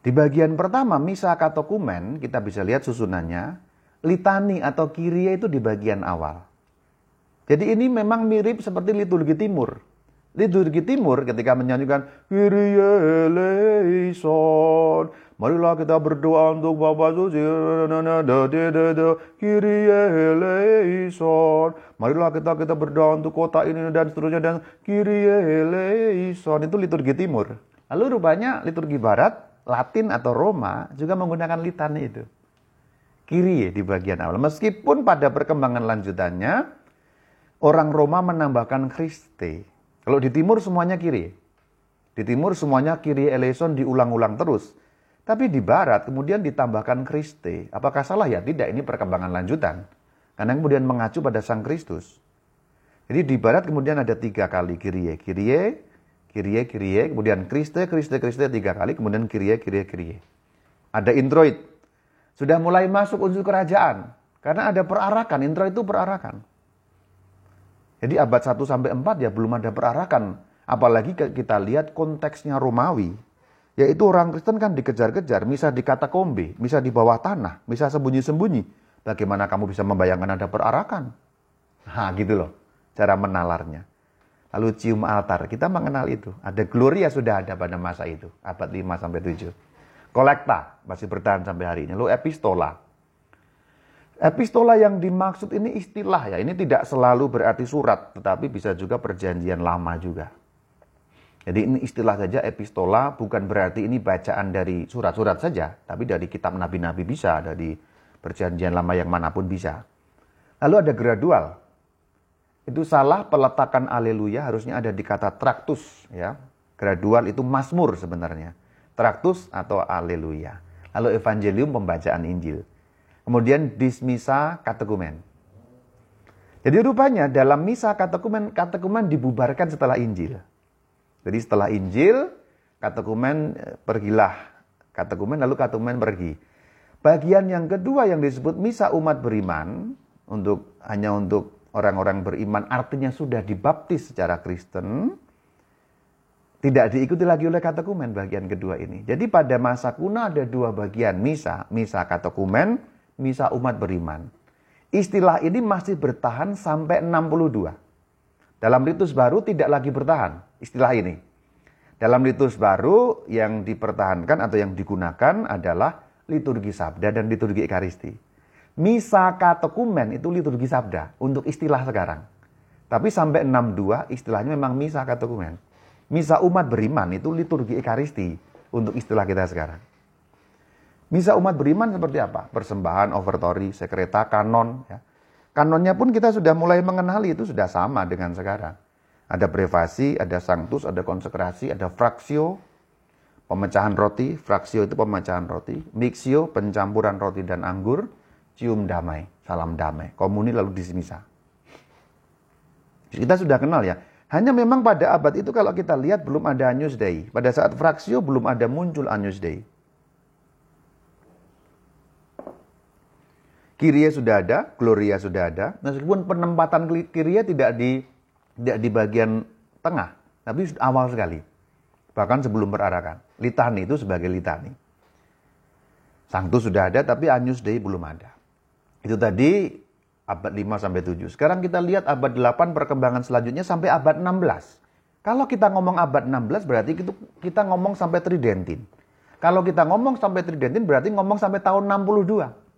Di bagian pertama, misa katokumen, kita bisa lihat susunannya, litani atau kiria itu di bagian awal. Jadi ini memang mirip seperti liturgi timur. Liturgi timur ketika menyanyikan Kyrie eleison. Marilah kita berdoa untuk Bapa Suci. Kyrie eleison. Marilah kita kita berdoa untuk kota ini dan seterusnya dan Kyrie eleison. Itu liturgi timur. Lalu rupanya liturgi barat Latin atau Roma juga menggunakan litani itu. Kiri di bagian awal. Meskipun pada perkembangan lanjutannya, orang Roma menambahkan Kriste. Kalau di timur semuanya kiri. Di timur semuanya kiri eleison diulang-ulang terus. Tapi di barat kemudian ditambahkan Kriste. Apakah salah ya? Tidak, ini perkembangan lanjutan. Karena kemudian mengacu pada Sang Kristus. Jadi di barat kemudian ada tiga kali kirie. Kirie, Kirie, Kirie, kemudian Kriste, Kriste, Kriste tiga kali, kemudian Kirie, Kirie, Kirie. Ada introit. Sudah mulai masuk unsur kerajaan. Karena ada perarakan, introit itu perarakan. Jadi abad 1 sampai 4 ya belum ada perarakan. Apalagi kita lihat konteksnya Romawi. Yaitu orang Kristen kan dikejar-kejar, bisa di katakombe, bisa di bawah tanah, bisa sembunyi-sembunyi. Bagaimana kamu bisa membayangkan ada perarakan? Nah gitu loh cara menalarnya lalu cium altar. Kita mengenal itu. Ada gloria sudah ada pada masa itu, abad 5 sampai 7. Kolekta masih bertahan sampai hari ini. Lalu epistola. Epistola yang dimaksud ini istilah ya. Ini tidak selalu berarti surat, tetapi bisa juga perjanjian lama juga. Jadi ini istilah saja epistola bukan berarti ini bacaan dari surat-surat saja, tapi dari kitab nabi-nabi bisa, dari perjanjian lama yang mana pun bisa. Lalu ada gradual, itu salah peletakan aleluya harusnya ada di kata traktus ya. Gradual itu masmur sebenarnya. Traktus atau aleluya. Lalu evangelium pembacaan Injil. Kemudian dismisa katekumen. Jadi rupanya dalam misa katekumen, katekumen dibubarkan setelah Injil. Jadi setelah Injil, katekumen eh, pergilah. Katekumen lalu katekumen pergi. Bagian yang kedua yang disebut misa umat beriman untuk hanya untuk orang-orang beriman artinya sudah dibaptis secara Kristen, tidak diikuti lagi oleh katekumen bagian kedua ini. Jadi pada masa kuno ada dua bagian misa, misa katekumen, misa umat beriman. Istilah ini masih bertahan sampai 62. Dalam ritus baru tidak lagi bertahan istilah ini. Dalam ritus baru yang dipertahankan atau yang digunakan adalah liturgi sabda dan liturgi ekaristi. Misa katekumen itu liturgi sabda untuk istilah sekarang. Tapi sampai 62 istilahnya memang misa katekumen. Misa umat beriman itu liturgi ekaristi untuk istilah kita sekarang. Misa umat beriman seperti apa? Persembahan, offertory, sekreta, kanon. Ya. Kanonnya pun kita sudah mulai mengenali itu sudah sama dengan sekarang. Ada privasi, ada sanctus, ada konsekrasi, ada fraksio, pemecahan roti, fraksio itu pemecahan roti, mixio, pencampuran roti dan anggur, cium damai, salam damai. Komuni lalu disimisa. Kita sudah kenal ya. Hanya memang pada abad itu kalau kita lihat belum ada Agnus Dei. Pada saat Fraksio belum ada muncul Agnus Dei. Kiria sudah ada, Gloria sudah ada. Meskipun penempatan Kiria tidak di tidak di bagian tengah, tapi awal sekali. Bahkan sebelum berarakan. Litani itu sebagai litani. Sanctus sudah ada, tapi Agnus Dei belum ada. Itu tadi abad 5 sampai 7. Sekarang kita lihat abad 8 perkembangan selanjutnya sampai abad 16. Kalau kita ngomong abad 16 berarti kita ngomong sampai Tridentin. Kalau kita ngomong sampai Tridentin berarti ngomong sampai tahun 62.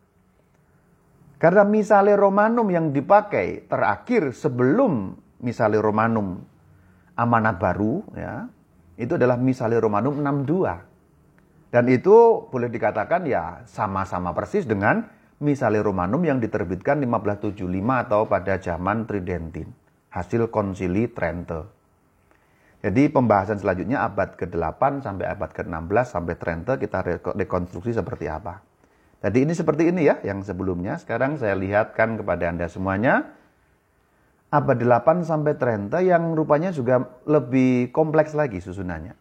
Karena misalnya Romanum yang dipakai terakhir sebelum misalnya Romanum amanat baru ya, itu adalah misalnya Romanum 62. Dan itu boleh dikatakan ya sama-sama persis dengan misalnya Romanum yang diterbitkan 1575 atau pada zaman Tridentin, hasil konsili Trente. Jadi pembahasan selanjutnya abad ke-8 sampai abad ke-16 sampai Trente kita rekonstruksi seperti apa. Jadi ini seperti ini ya yang sebelumnya. Sekarang saya lihatkan kepada Anda semuanya abad 8 sampai Trente yang rupanya juga lebih kompleks lagi susunannya.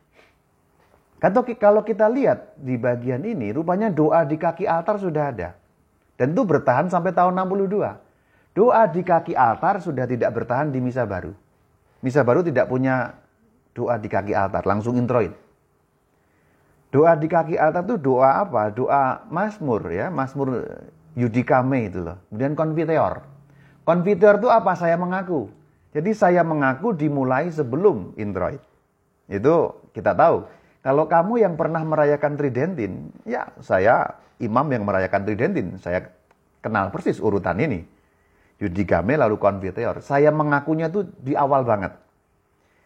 Kalau kita lihat di bagian ini, rupanya doa di kaki altar sudah ada. Dan itu bertahan sampai tahun 62. Doa di kaki altar sudah tidak bertahan di misa baru. Misa baru tidak punya doa di kaki altar, langsung introit. Doa di kaki altar itu doa apa? Doa Mazmur ya, Mazmur Yudikame itu loh. Kemudian konfiteor. Konfiteor itu apa? Saya mengaku. Jadi saya mengaku dimulai sebelum introit. Itu kita tahu. Kalau kamu yang pernah merayakan Tridentin, ya saya imam yang merayakan Tridentin. Saya kenal persis urutan ini. Yudigame lalu konfiteor. Saya mengakunya itu di awal banget.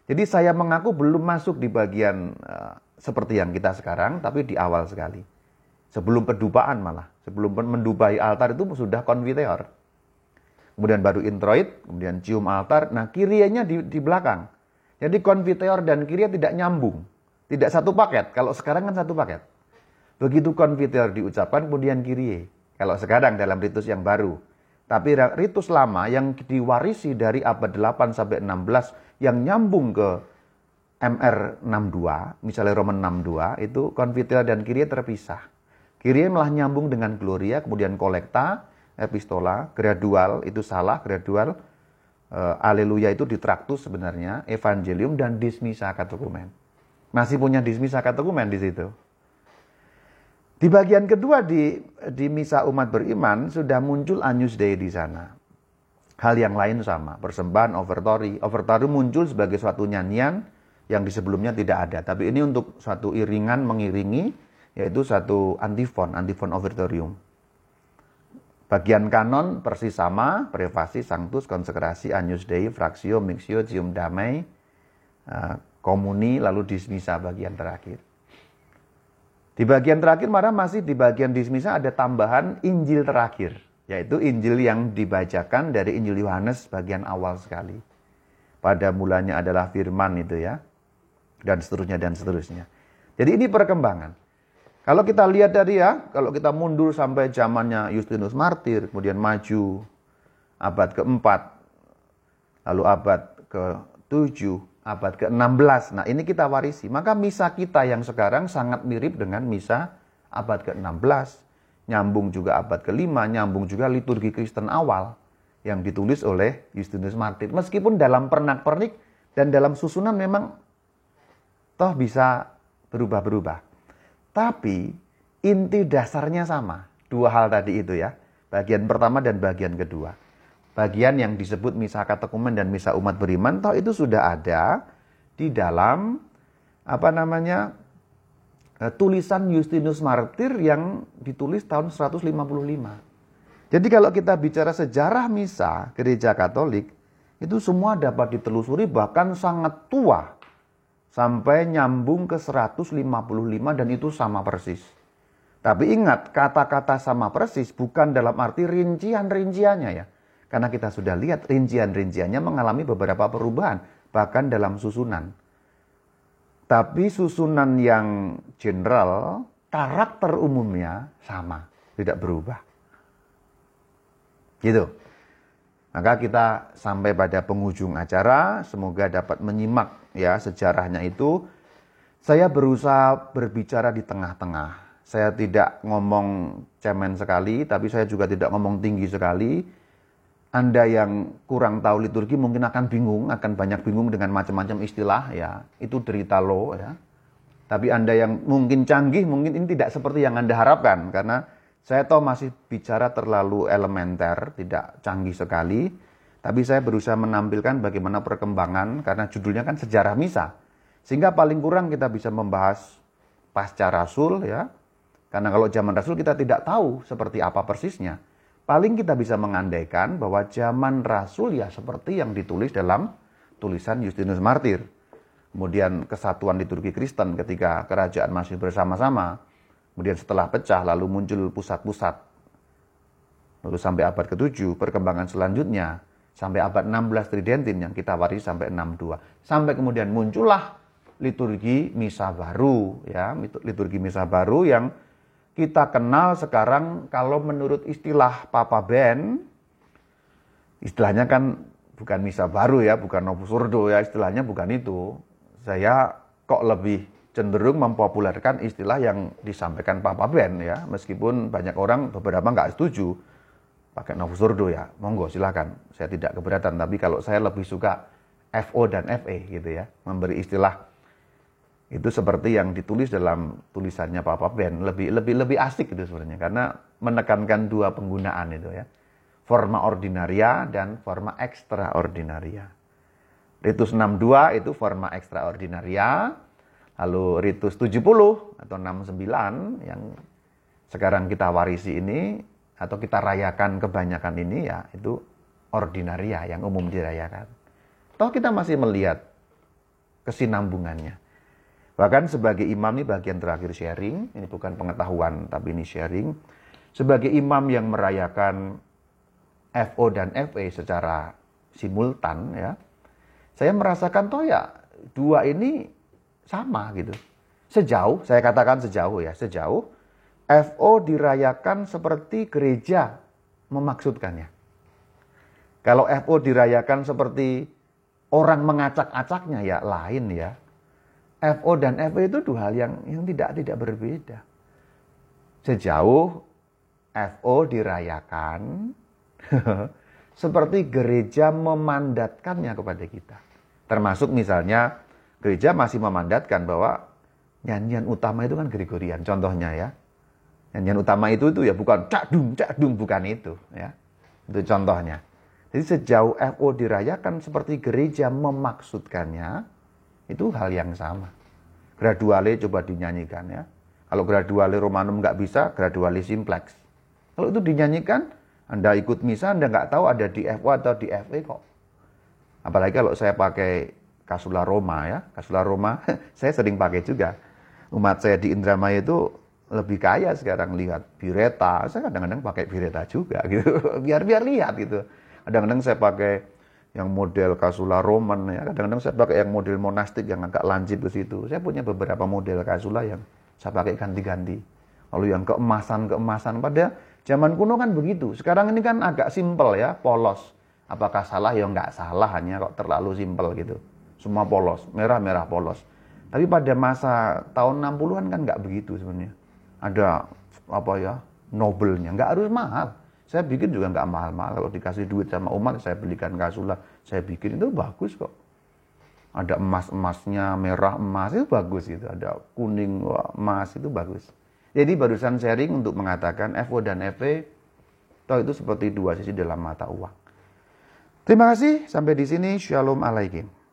Jadi saya mengaku belum masuk di bagian uh, seperti yang kita sekarang, tapi di awal sekali. Sebelum pedupaan malah. Sebelum mendubai altar itu sudah konfiteor. Kemudian baru introit, kemudian cium altar. Nah kirianya di, di belakang. Jadi konfiteor dan kiria tidak nyambung. Tidak satu paket. Kalau sekarang kan satu paket. Begitu konfiteor diucapkan kemudian kirie. Kalau sekarang dalam ritus yang baru. Tapi ritus lama yang diwarisi dari abad 8 sampai 16 yang nyambung ke MR 62, misalnya Roman 62, itu konfiteor dan kirie terpisah. Kirie malah nyambung dengan Gloria, kemudian kolekta, epistola, gradual, itu salah, gradual, uh, Aleluya itu ditraktus sebenarnya, Evangelium dan Dismisa Katekumen. Masih punya dismisa katekumen di situ. Di bagian kedua di, di misa umat beriman sudah muncul Agnus Dei di sana. Hal yang lain sama, persembahan overtory. Overtory muncul sebagai suatu nyanyian yang di sebelumnya tidak ada. Tapi ini untuk suatu iringan mengiringi, yaitu satu antifon, antifon overtorium. Bagian kanon persis sama, privasi, sanctus, konsekrasi, Agnus Dei, fraksio, mixio, cium damai, eh, komuni lalu dismisa bagian terakhir. Di bagian terakhir mana masih di bagian dismisa ada tambahan Injil terakhir, yaitu Injil yang dibacakan dari Injil Yohanes bagian awal sekali. Pada mulanya adalah firman itu ya, dan seterusnya dan seterusnya. Jadi ini perkembangan. Kalau kita lihat dari ya, kalau kita mundur sampai zamannya Justinus Martir, kemudian maju abad keempat, lalu abad ke-7, abad ke-16. Nah, ini kita warisi. Maka misa kita yang sekarang sangat mirip dengan misa abad ke-16. Nyambung juga abad ke-5, nyambung juga liturgi Kristen awal yang ditulis oleh Justinus Martir. Meskipun dalam pernak-pernik dan dalam susunan memang toh bisa berubah-berubah. Tapi inti dasarnya sama. Dua hal tadi itu ya. Bagian pertama dan bagian kedua bagian yang disebut misa katekumen dan misa umat beriman toh itu sudah ada di dalam apa namanya eh, tulisan Justinus Martir yang ditulis tahun 155. Jadi kalau kita bicara sejarah misa gereja Katolik itu semua dapat ditelusuri bahkan sangat tua sampai nyambung ke 155 dan itu sama persis. Tapi ingat, kata-kata sama persis bukan dalam arti rincian-rinciannya ya. Karena kita sudah lihat rincian-rinciannya mengalami beberapa perubahan, bahkan dalam susunan. Tapi susunan yang general, karakter umumnya sama, tidak berubah. Gitu. Maka kita sampai pada penghujung acara, semoga dapat menyimak ya sejarahnya itu. Saya berusaha berbicara di tengah-tengah. Saya tidak ngomong cemen sekali, tapi saya juga tidak ngomong tinggi sekali anda yang kurang tahu liturgi mungkin akan bingung, akan banyak bingung dengan macam-macam istilah ya. Itu derita lo ya. Tapi Anda yang mungkin canggih, mungkin ini tidak seperti yang Anda harapkan karena saya tahu masih bicara terlalu elementer, tidak canggih sekali. Tapi saya berusaha menampilkan bagaimana perkembangan karena judulnya kan sejarah misa. Sehingga paling kurang kita bisa membahas pasca Rasul ya. Karena kalau zaman Rasul kita tidak tahu seperti apa persisnya. Paling kita bisa mengandaikan bahwa zaman Rasul ya seperti yang ditulis dalam tulisan Justinus Martir. Kemudian kesatuan liturgi Kristen ketika kerajaan masih bersama-sama. Kemudian setelah pecah lalu muncul pusat-pusat. Lalu sampai abad ke-7 perkembangan selanjutnya sampai abad 16 Tridentin yang kita warisi sampai 62. Sampai kemudian muncullah liturgi misa baru ya, liturgi misa baru yang kita kenal sekarang kalau menurut istilah Papa Ben istilahnya kan bukan misa baru ya, bukan Novus Ordo ya, istilahnya bukan itu. Saya kok lebih cenderung mempopulerkan istilah yang disampaikan Papa Ben ya, meskipun banyak orang beberapa nggak setuju pakai Novus Ordo ya, monggo silakan. Saya tidak keberatan, tapi kalau saya lebih suka FO dan FE gitu ya, memberi istilah itu seperti yang ditulis dalam tulisannya Papa Ben, lebih lebih lebih asik gitu sebenarnya karena menekankan dua penggunaan itu ya. Forma ordinaria dan forma extraordinaria. Ritus 62 itu forma extraordinaria, lalu ritus 70 atau 69 yang sekarang kita warisi ini atau kita rayakan kebanyakan ini ya itu ordinaria yang umum dirayakan. Toh kita masih melihat kesinambungannya. Bahkan sebagai imam ini bagian terakhir sharing, ini bukan pengetahuan tapi ini sharing. Sebagai imam yang merayakan FO dan FE secara simultan ya, saya merasakan toh ya dua ini sama gitu. Sejauh, saya katakan sejauh ya, sejauh FO dirayakan seperti gereja memaksudkannya. Kalau FO dirayakan seperti orang mengacak-acaknya ya lain ya. FO dan FO itu dua hal yang yang tidak tidak berbeda. Sejauh FO dirayakan seperti gereja memandatkannya kepada kita. Termasuk misalnya gereja masih memandatkan bahwa nyanyian utama itu kan Gregorian contohnya ya. Nyanyian utama itu itu ya bukan cak dung cak dung bukan itu ya. Itu contohnya. Jadi sejauh FO dirayakan seperti gereja memaksudkannya itu hal yang sama. Graduale coba dinyanyikan ya. Kalau graduale Romanum nggak bisa, graduale simplex. Kalau itu dinyanyikan, Anda ikut misa, Anda nggak tahu ada di FO atau di FE kok. Apalagi kalau saya pakai Kasula Roma ya. Kasula Roma saya sering pakai juga. Umat saya di Indramayu itu lebih kaya sekarang lihat bireta. Saya kadang-kadang pakai bireta juga gitu. Biar biar lihat gitu. Kadang-kadang saya pakai yang model kasula Roman ya. Kadang-kadang saya pakai yang model monastik yang agak lancip ke situ. Saya punya beberapa model kasula yang saya pakai ganti-ganti. Lalu yang keemasan-keemasan pada zaman kuno kan begitu. Sekarang ini kan agak simpel ya, polos. Apakah salah ya nggak salah hanya kok terlalu simpel gitu. Semua polos, merah-merah polos. Tapi pada masa tahun 60-an kan nggak begitu sebenarnya ada apa ya nobelnya. Nggak harus mahal. Saya bikin juga nggak mahal-mahal. Kalau dikasih duit sama umat saya belikan kasula saya bikin itu bagus kok. Ada emas-emasnya merah emas itu bagus gitu. Ada kuning emas itu bagus. Jadi barusan sharing untuk mengatakan FO dan FE toh itu seperti dua sisi dalam mata uang. Terima kasih. Sampai di sini. Shalom alaikum